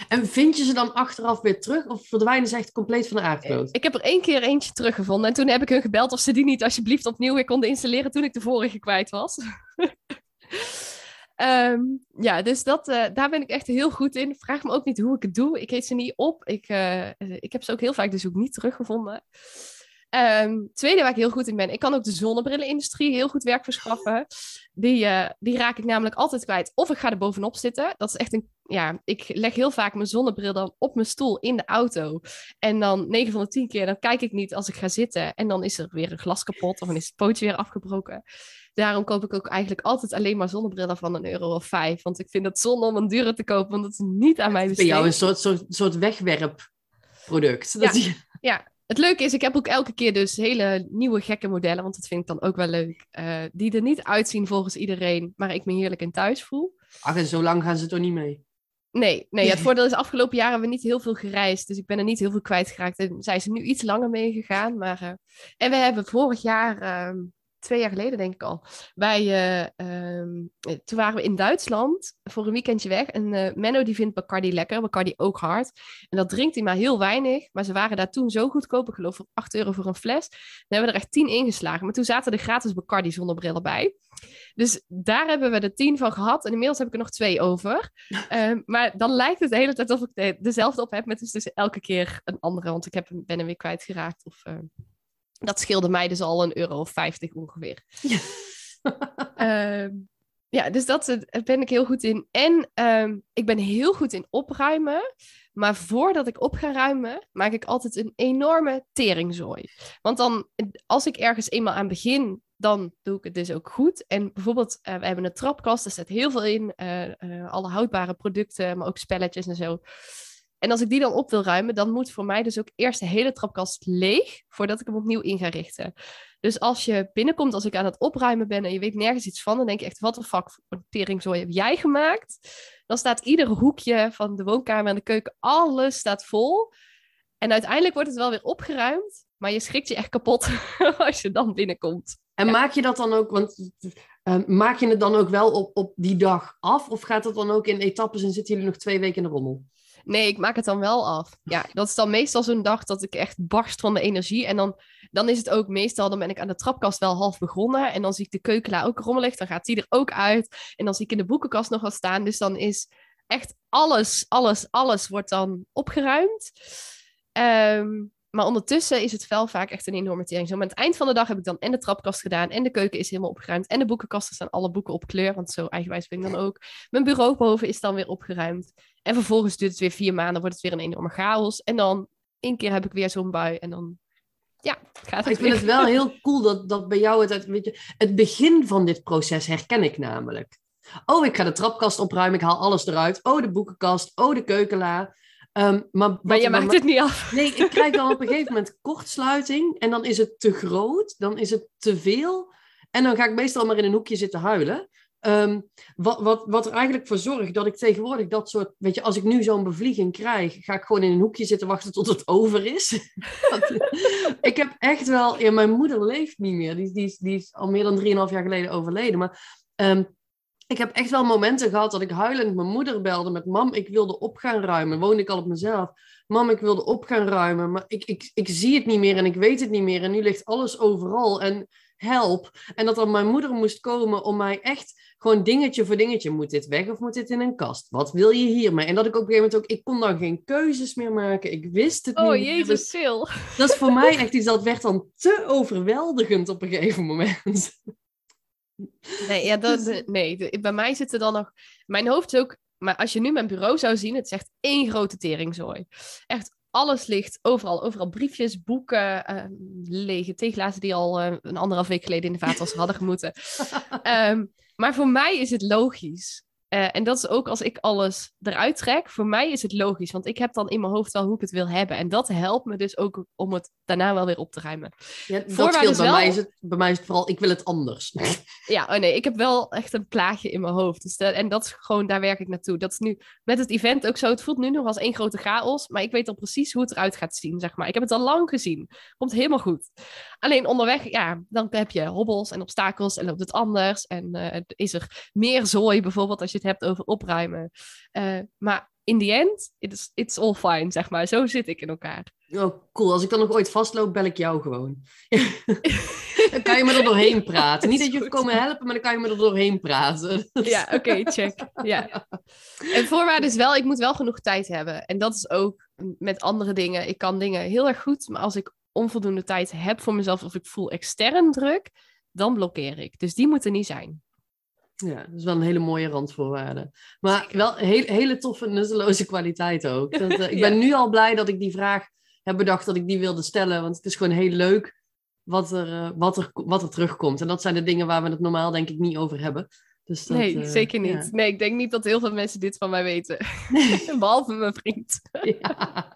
En vind je ze dan achteraf weer terug? Of verdwijnen ze echt compleet van de aardkloot? Ik heb er één keer eentje teruggevonden. En toen heb ik hun gebeld of ze die niet alsjeblieft opnieuw weer konden installeren toen ik de vorige kwijt was. Um, ja, dus dat, uh, daar ben ik echt heel goed in. Vraag me ook niet hoe ik het doe. Ik heet ze niet op. Ik, uh, ik heb ze ook heel vaak dus ook niet teruggevonden. Um, tweede waar ik heel goed in ben, ik kan ook de zonnebrillenindustrie heel goed werk verschaffen. Die, uh, die raak ik namelijk altijd kwijt. Of ik ga er bovenop zitten. Dat is echt een. Ja, ik leg heel vaak mijn zonnebril dan op mijn stoel in de auto. En dan 9 van de 10 keer, dan kijk ik niet als ik ga zitten. En dan is er weer een glas kapot of dan is het pootje weer afgebroken. Daarom koop ik ook eigenlijk altijd alleen maar zonnebrillen van een euro of vijf. Want ik vind het zonde om een dure te kopen, want dat is niet aan mij besteed. Bij jou een soort, soort, soort wegwerpproduct. Ja, ja, het leuke is, ik heb ook elke keer dus hele nieuwe gekke modellen, want dat vind ik dan ook wel leuk. Uh, die er niet uitzien volgens iedereen, maar ik me heerlijk in thuis voel. Ach, en zo lang gaan ze toch niet mee? Nee, nee, het voordeel is, afgelopen jaren hebben we niet heel veel gereisd. Dus ik ben er niet heel veel kwijtgeraakt. En zijn ze nu iets langer meegegaan. Maar, uh, en we hebben vorig jaar, uh, twee jaar geleden denk ik al, wij, uh, toen waren we in Duitsland voor een weekendje weg. En uh, Menno die vindt Bacardi lekker, Bacardi ook hard. En dat drinkt hij maar heel weinig. Maar ze waren daar toen zo goedkoop, ik geloof voor 8 euro voor een fles. Dan hebben we er echt 10 ingeslagen. Maar toen zaten er gratis Bacardi zonnebrillen bij. Dus daar hebben we er 10 van gehad. En inmiddels heb ik er nog twee over. uh, maar dan lijkt het de hele tijd alsof ik de, dezelfde op heb. Met dus, dus elke keer een andere, want ik heb, ben hem weer kwijtgeraakt. Of dat scheelde mij dus al een euro of 50 ongeveer. Ja. uh, ja, dus dat uh, ben ik heel goed in. En uh, ik ben heel goed in opruimen. Maar voordat ik op ga ruimen, maak ik altijd een enorme teringzooi. Want dan, als ik ergens eenmaal aan begin, dan doe ik het dus ook goed. En bijvoorbeeld, uh, we hebben een trapkast, daar staat heel veel in. Uh, alle houdbare producten, maar ook spelletjes en zo. En als ik die dan op wil ruimen, dan moet voor mij dus ook eerst de hele trapkast leeg voordat ik hem opnieuw in ga richten. Dus als je binnenkomt, als ik aan het opruimen ben en je weet nergens iets van, dan denk je echt, wat een fuck teringzooi heb jij gemaakt? Dan staat ieder hoekje van de woonkamer en de keuken, alles staat vol. En uiteindelijk wordt het wel weer opgeruimd, maar je schrikt je echt kapot als je dan binnenkomt. En maak je dat dan ook, want uh, maak je het dan ook wel op, op die dag af? Of gaat het dan ook in etappes en zitten jullie nog twee weken in de rommel? Nee, ik maak het dan wel af. Ja, dat is dan meestal zo'n dag dat ik echt barst van de energie. En dan, dan is het ook meestal, dan ben ik aan de trapkast wel half begonnen. En dan zie ik de keukenla ook rommelig. Dan gaat die er ook uit. En dan zie ik in de boekenkast nog wat staan. Dus dan is echt alles, alles, alles wordt dan opgeruimd. Um, maar ondertussen is het wel vaak echt een enorme tering. Zo, aan het eind van de dag heb ik dan en de trapkast gedaan. En de keuken is helemaal opgeruimd. En de boekenkasten staan alle boeken op kleur. Want zo eigenwijs ben ik dan ook. Mijn bureau boven is dan weer opgeruimd. En vervolgens duurt het weer vier maanden. wordt het weer een enorme chaos. En dan één keer heb ik weer zo'n bui. En dan ja, gaat het Ik vind het wel heel cool dat, dat bij jou het, je, het begin van dit proces herken ik namelijk. Oh, ik ga de trapkast opruimen, ik haal alles eruit. Oh, de boekenkast. Oh, de keukenla. Ehm, maar maar je maakt het niet af. Nee, ik krijg dan op een gegeven moment kortsluiting. En dan is het te groot. Dan is het te veel. En dan ga ik meestal maar in een hoekje zitten huilen. Ehm, wat, wat, wat er eigenlijk voor zorgt dat ik tegenwoordig dat soort... Weet je, als ik nu zo'n bevlieging krijg, ga ik gewoon in een hoekje zitten wachten tot het over is. ik heb echt wel... Ja, mijn moeder leeft niet meer. Die, die, die is al meer dan 3,5 jaar geleden overleden. Maar ehm, ik heb echt wel momenten gehad dat ik huilend mijn moeder belde met... Mam, ik wilde op gaan ruimen. Woonde ik al op mezelf. Mam, ik wilde op gaan ruimen. Maar ik, ik, ik zie het niet meer en ik weet het niet meer. En nu ligt alles overal. En help. En dat dan mijn moeder moest komen om mij echt gewoon dingetje voor dingetje. Moet dit weg of moet dit in een kast? Wat wil je hiermee? En dat ik op een gegeven moment ook, ik kon dan geen keuzes meer maken. Ik wist het oh, niet. Oh jezus, Sil. dat is voor mij echt iets dat werd dan te overweldigend op een gegeven moment. Nee, ja, dat, nee, bij mij zit er dan nog. Mijn hoofd is ook. Maar als je nu mijn bureau zou zien, het is echt één grote teringzooi. Echt alles ligt overal. Overal briefjes, boeken, uh, lege theeglazen die al uh, een anderhalf week geleden in de vaatwasser hadden gemoeten. um, maar voor mij is het logisch. Uh, en dat is ook als ik alles eruit trek. Voor mij is het logisch, want ik heb dan in mijn hoofd wel hoe ik het wil hebben. En dat helpt me dus ook om het daarna wel weer op te ruimen. Ja, dat scheelt. Bij, mij is het, bij mij is het vooral, ik wil het anders. Ja, oh nee, ik heb wel echt een plaatje in mijn hoofd. Dus en dat is gewoon, daar werk ik naartoe. Dat is nu met het event ook zo. Het voelt nu nog als één grote chaos, maar ik weet al precies hoe het eruit gaat zien, zeg maar. Ik heb het al lang gezien. Komt helemaal goed. Alleen onderweg, ja, dan heb je hobbels en obstakels en loopt het anders. En uh, is er meer zooi bijvoorbeeld als je het hebt over opruimen. Uh, maar in the end, it's, it's all fine, zeg maar. Zo zit ik in elkaar. Oh, cool. Als ik dan nog ooit vastloop, bel ik jou gewoon. dan kan je me er doorheen praten. Niet dat je hoeft komen helpen, maar dan kan je me er doorheen praten. ja, oké, check. Ja. En voorwaarde is wel, ik moet wel genoeg tijd hebben. En dat is ook met andere dingen. Ik kan dingen heel erg goed, maar als ik onvoldoende tijd heb voor mezelf of ik voel extern druk, dan blokkeer ik. Dus die moeten niet zijn. Ja, dat is wel een hele mooie randvoorwaarde. Maar wel een hele toffe, nutteloze kwaliteit ook. Dat, uh, ik ben nu al blij dat ik die vraag heb bedacht dat ik die wilde stellen. Want het is gewoon heel leuk wat er, uh, wat er, wat er terugkomt. En dat zijn de dingen waar we het normaal denk ik niet over hebben. Dus dat, nee, uh, zeker niet. Ja. Nee, ik denk niet dat heel veel mensen dit van mij weten. Behalve mijn vriend. ja,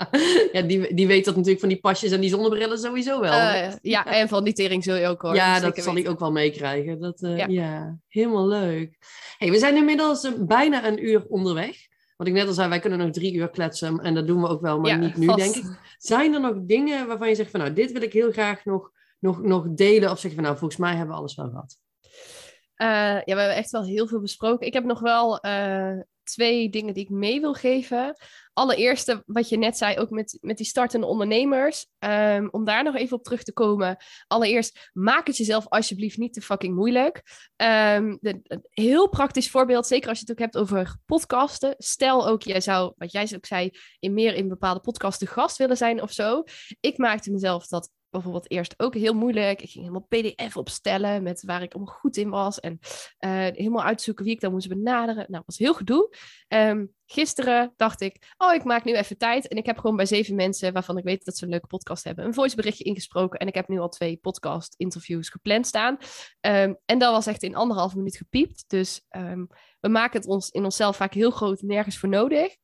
ja die, die weet dat natuurlijk van die pasjes en die zonnebrillen sowieso wel. Uh, ja, en van die tering zul je ook hoor. Ja, dat zal ik ook wel meekrijgen. Dat, uh, ja. ja. helemaal leuk. Hey, we zijn inmiddels bijna een uur onderweg. Wat ik net al zei, wij kunnen nog drie uur kletsen. En dat doen we ook wel, maar niet nu, vast. denk ik. Zijn er nog dingen waarvan je zegt van, nou, dit wil ik heel graag nog, nog, nog delen? Of zeg je van, nou, volgens mij hebben we alles wel gehad. Uh, ja, we hebben echt wel heel veel besproken. Ik heb nog wel uh, twee dingen die ik mee wil geven. Allereerste, wat je net zei, ook met, met die startende ondernemers. Um, om daar nog even op terug te komen. Allereerst, maak het jezelf alsjeblieft niet te fucking moeilijk. De, een heel praktisch voorbeeld, zeker als je het ook hebt over podcasten. Stel ook, jij zou, wat jij ook zei, in meer in bepaalde podcasten gast willen zijn of zo. Ik maakte mezelf dat bijvoorbeeld eerst ook heel moeilijk. Ik ging helemaal PDF opstellen met waar ik allemaal goed in was. En uh, helemaal uitzoeken wie ik dan moest benaderen. Nou, dat was heel gedoe. Um, gisteren dacht ik, oh, ik maak nu even tijd. En ik heb gewoon bij zeven mensen waarvan ik weet dat ze een leuke podcast hebben, een voiceberichtje ingesproken. En ik heb nu al twee podcast-interviews gepland staan. Um, en dat was echt in anderhalf minuut gepiept. Dus um, we maken het ons in onszelf vaak heel groot, nergens voor nodig.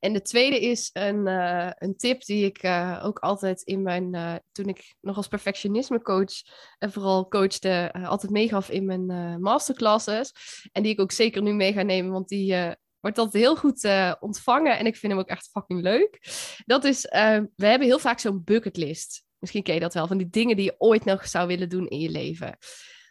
En de tweede is een, uh, een tip die ik uh, ook altijd in mijn, uh, toen ik nog als perfectionisme coach en vooral coachte, altijd meegaf in mijn masterclasses. En die ik ook zeker nu mee ga nemen, want die wordt altijd heel goed ontvangen en ik vind hem ook echt fucking leuk. Dat is, we hebben heel vaak zo'n bucketlist. Misschien ken je dat wel, van die dingen die je ooit nog zou willen doen in je leven.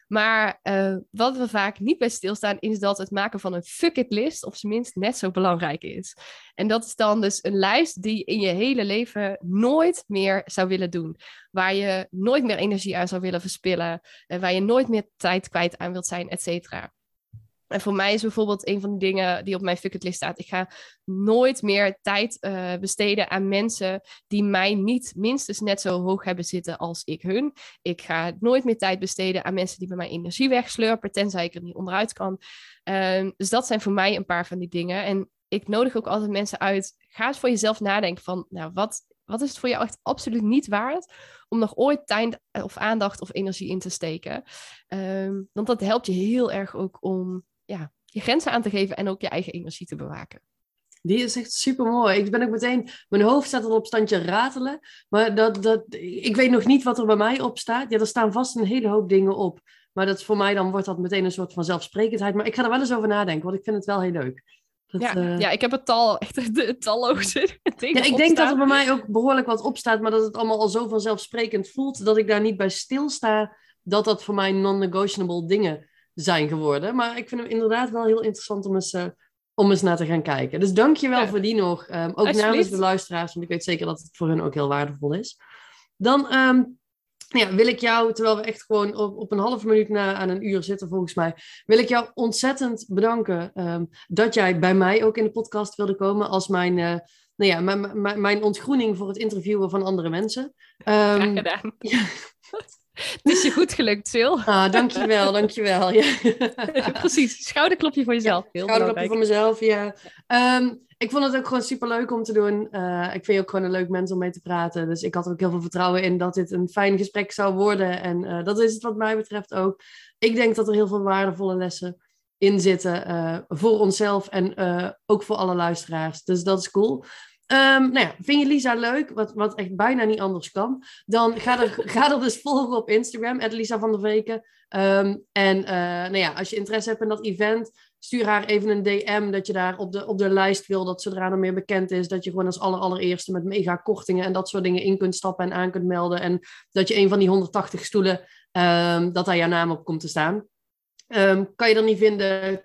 Maar uh, wat we vaak niet bij stilstaan, is dat het maken van een fuck it list, of minst net zo belangrijk is. En dat is dan dus een lijst die in je hele leven nooit meer zou willen doen. Waar je nooit meer energie aan zou willen verspillen. En waar je nooit meer tijd kwijt aan wilt zijn, et cetera. En voor mij is bijvoorbeeld een van de dingen die op mijn fuck list staat. Ik ga nooit meer tijd uh, besteden aan mensen die mij niet minstens net zo hoog hebben zitten als ik hun. Ik ga nooit meer tijd besteden aan mensen die bij mij energie wegslurpen, tenzij ik er niet onderuit kan. Uh, dus dat zijn voor mij een paar van die dingen. En ik nodig ook altijd mensen uit. Ga eens voor jezelf nadenken van, nou, wat, wat is het voor jou echt absoluut niet waard om nog ooit tijd of aandacht of energie in te steken? Um, want dat helpt je heel erg ook om ja, je grenzen aan te geven en ook je eigen energie te bewaken. Die is echt super mooi. Ik ben ook meteen, mijn hoofd staat al op standje ratelen. Maar dat, dat, ik weet nog niet wat er bij mij op staat. Ja, er staan vast een hele hoop dingen op. Maar dat voor mij dan wordt dat meteen een soort van zelfsprekendheid. Maar ik ga er wel eens over nadenken, want ik vind het wel heel leuk. Dat, ja, uh... ja, ik heb het tal, echt de talloze dingen Ja, ik denk dat er bij mij ook behoorlijk wat op staat, maar dat het allemaal al zo vanzelfsprekend voelt, dat ik daar niet bij stilsta, dat dat voor mij non-negotiable dingen zijn geworden. Maar ik vind hem inderdaad wel heel interessant om eens, uh, om eens naar te gaan kijken. Dus dank je wel ja. voor die nog. Um, ook namens de luisteraars, want ik weet zeker dat het voor hun ook heel waardevol is. Dan um, ja, wil ik jou, terwijl we echt gewoon op, op een half minuut na aan een uur zitten volgens mij, wil ik jou ontzettend bedanken um, dat jij bij mij ook in de podcast wilde komen als mijn, uh, nou ja, mijn, mijn, mijn ontgroening voor het interviewen van andere mensen. Graag gedaan. Ja. Het is je goed gelukt, Sil. Ah, dankjewel, dankjewel. Ja. Precies, schouderklopje voor jezelf. Ja, schouderklopje voor mezelf, ja. Um, ik vond het ook gewoon super leuk om te doen. Uh, ik vind je ook gewoon een leuk mens om mee te praten. Dus ik had er ook heel veel vertrouwen in dat dit een fijn gesprek zou worden. En uh, dat is het wat mij betreft ook. Ik denk dat er heel veel waardevolle lessen in zitten. Uh, voor onszelf en ook voor alle luisteraars. Dus dat is cool. Um, nou ja, vind je Lisa leuk, wat, wat echt bijna niet anders kan, dan ga er, ga er dus volgen op Instagram, Lisa van der Veken. Um, en uh, nou ja, als je interesse hebt in dat event, stuur haar even een DM dat je daar op de, op de lijst wil, dat zodra er meer bekend is, dat je gewoon als aller, allereerste met mega kortingen en dat soort dingen in kunt stappen en aan kunt melden. En dat je een van die 180 stoelen, um, dat daar jouw naam op komt te staan. Um, kan je dat niet vinden?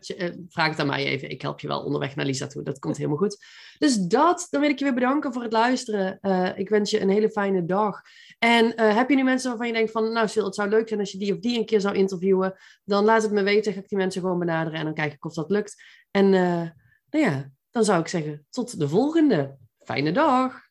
Vraag het aan mij even. Ik help je wel onderweg naar Lisa toe. Dat komt helemaal goed. Dus dat, dan wil ik je weer bedanken voor het luisteren. Uh, ik wens je een hele fijne dag. En uh, heb je nu mensen waarvan je denkt van... Nou Sil, het zou leuk zijn als je die of die een keer zou interviewen. Dan laat het me weten. Ga ik die mensen gewoon benaderen. En dan kijk ik of dat lukt. En uh, nou ja, dan zou ik zeggen tot de volgende. Fijne dag.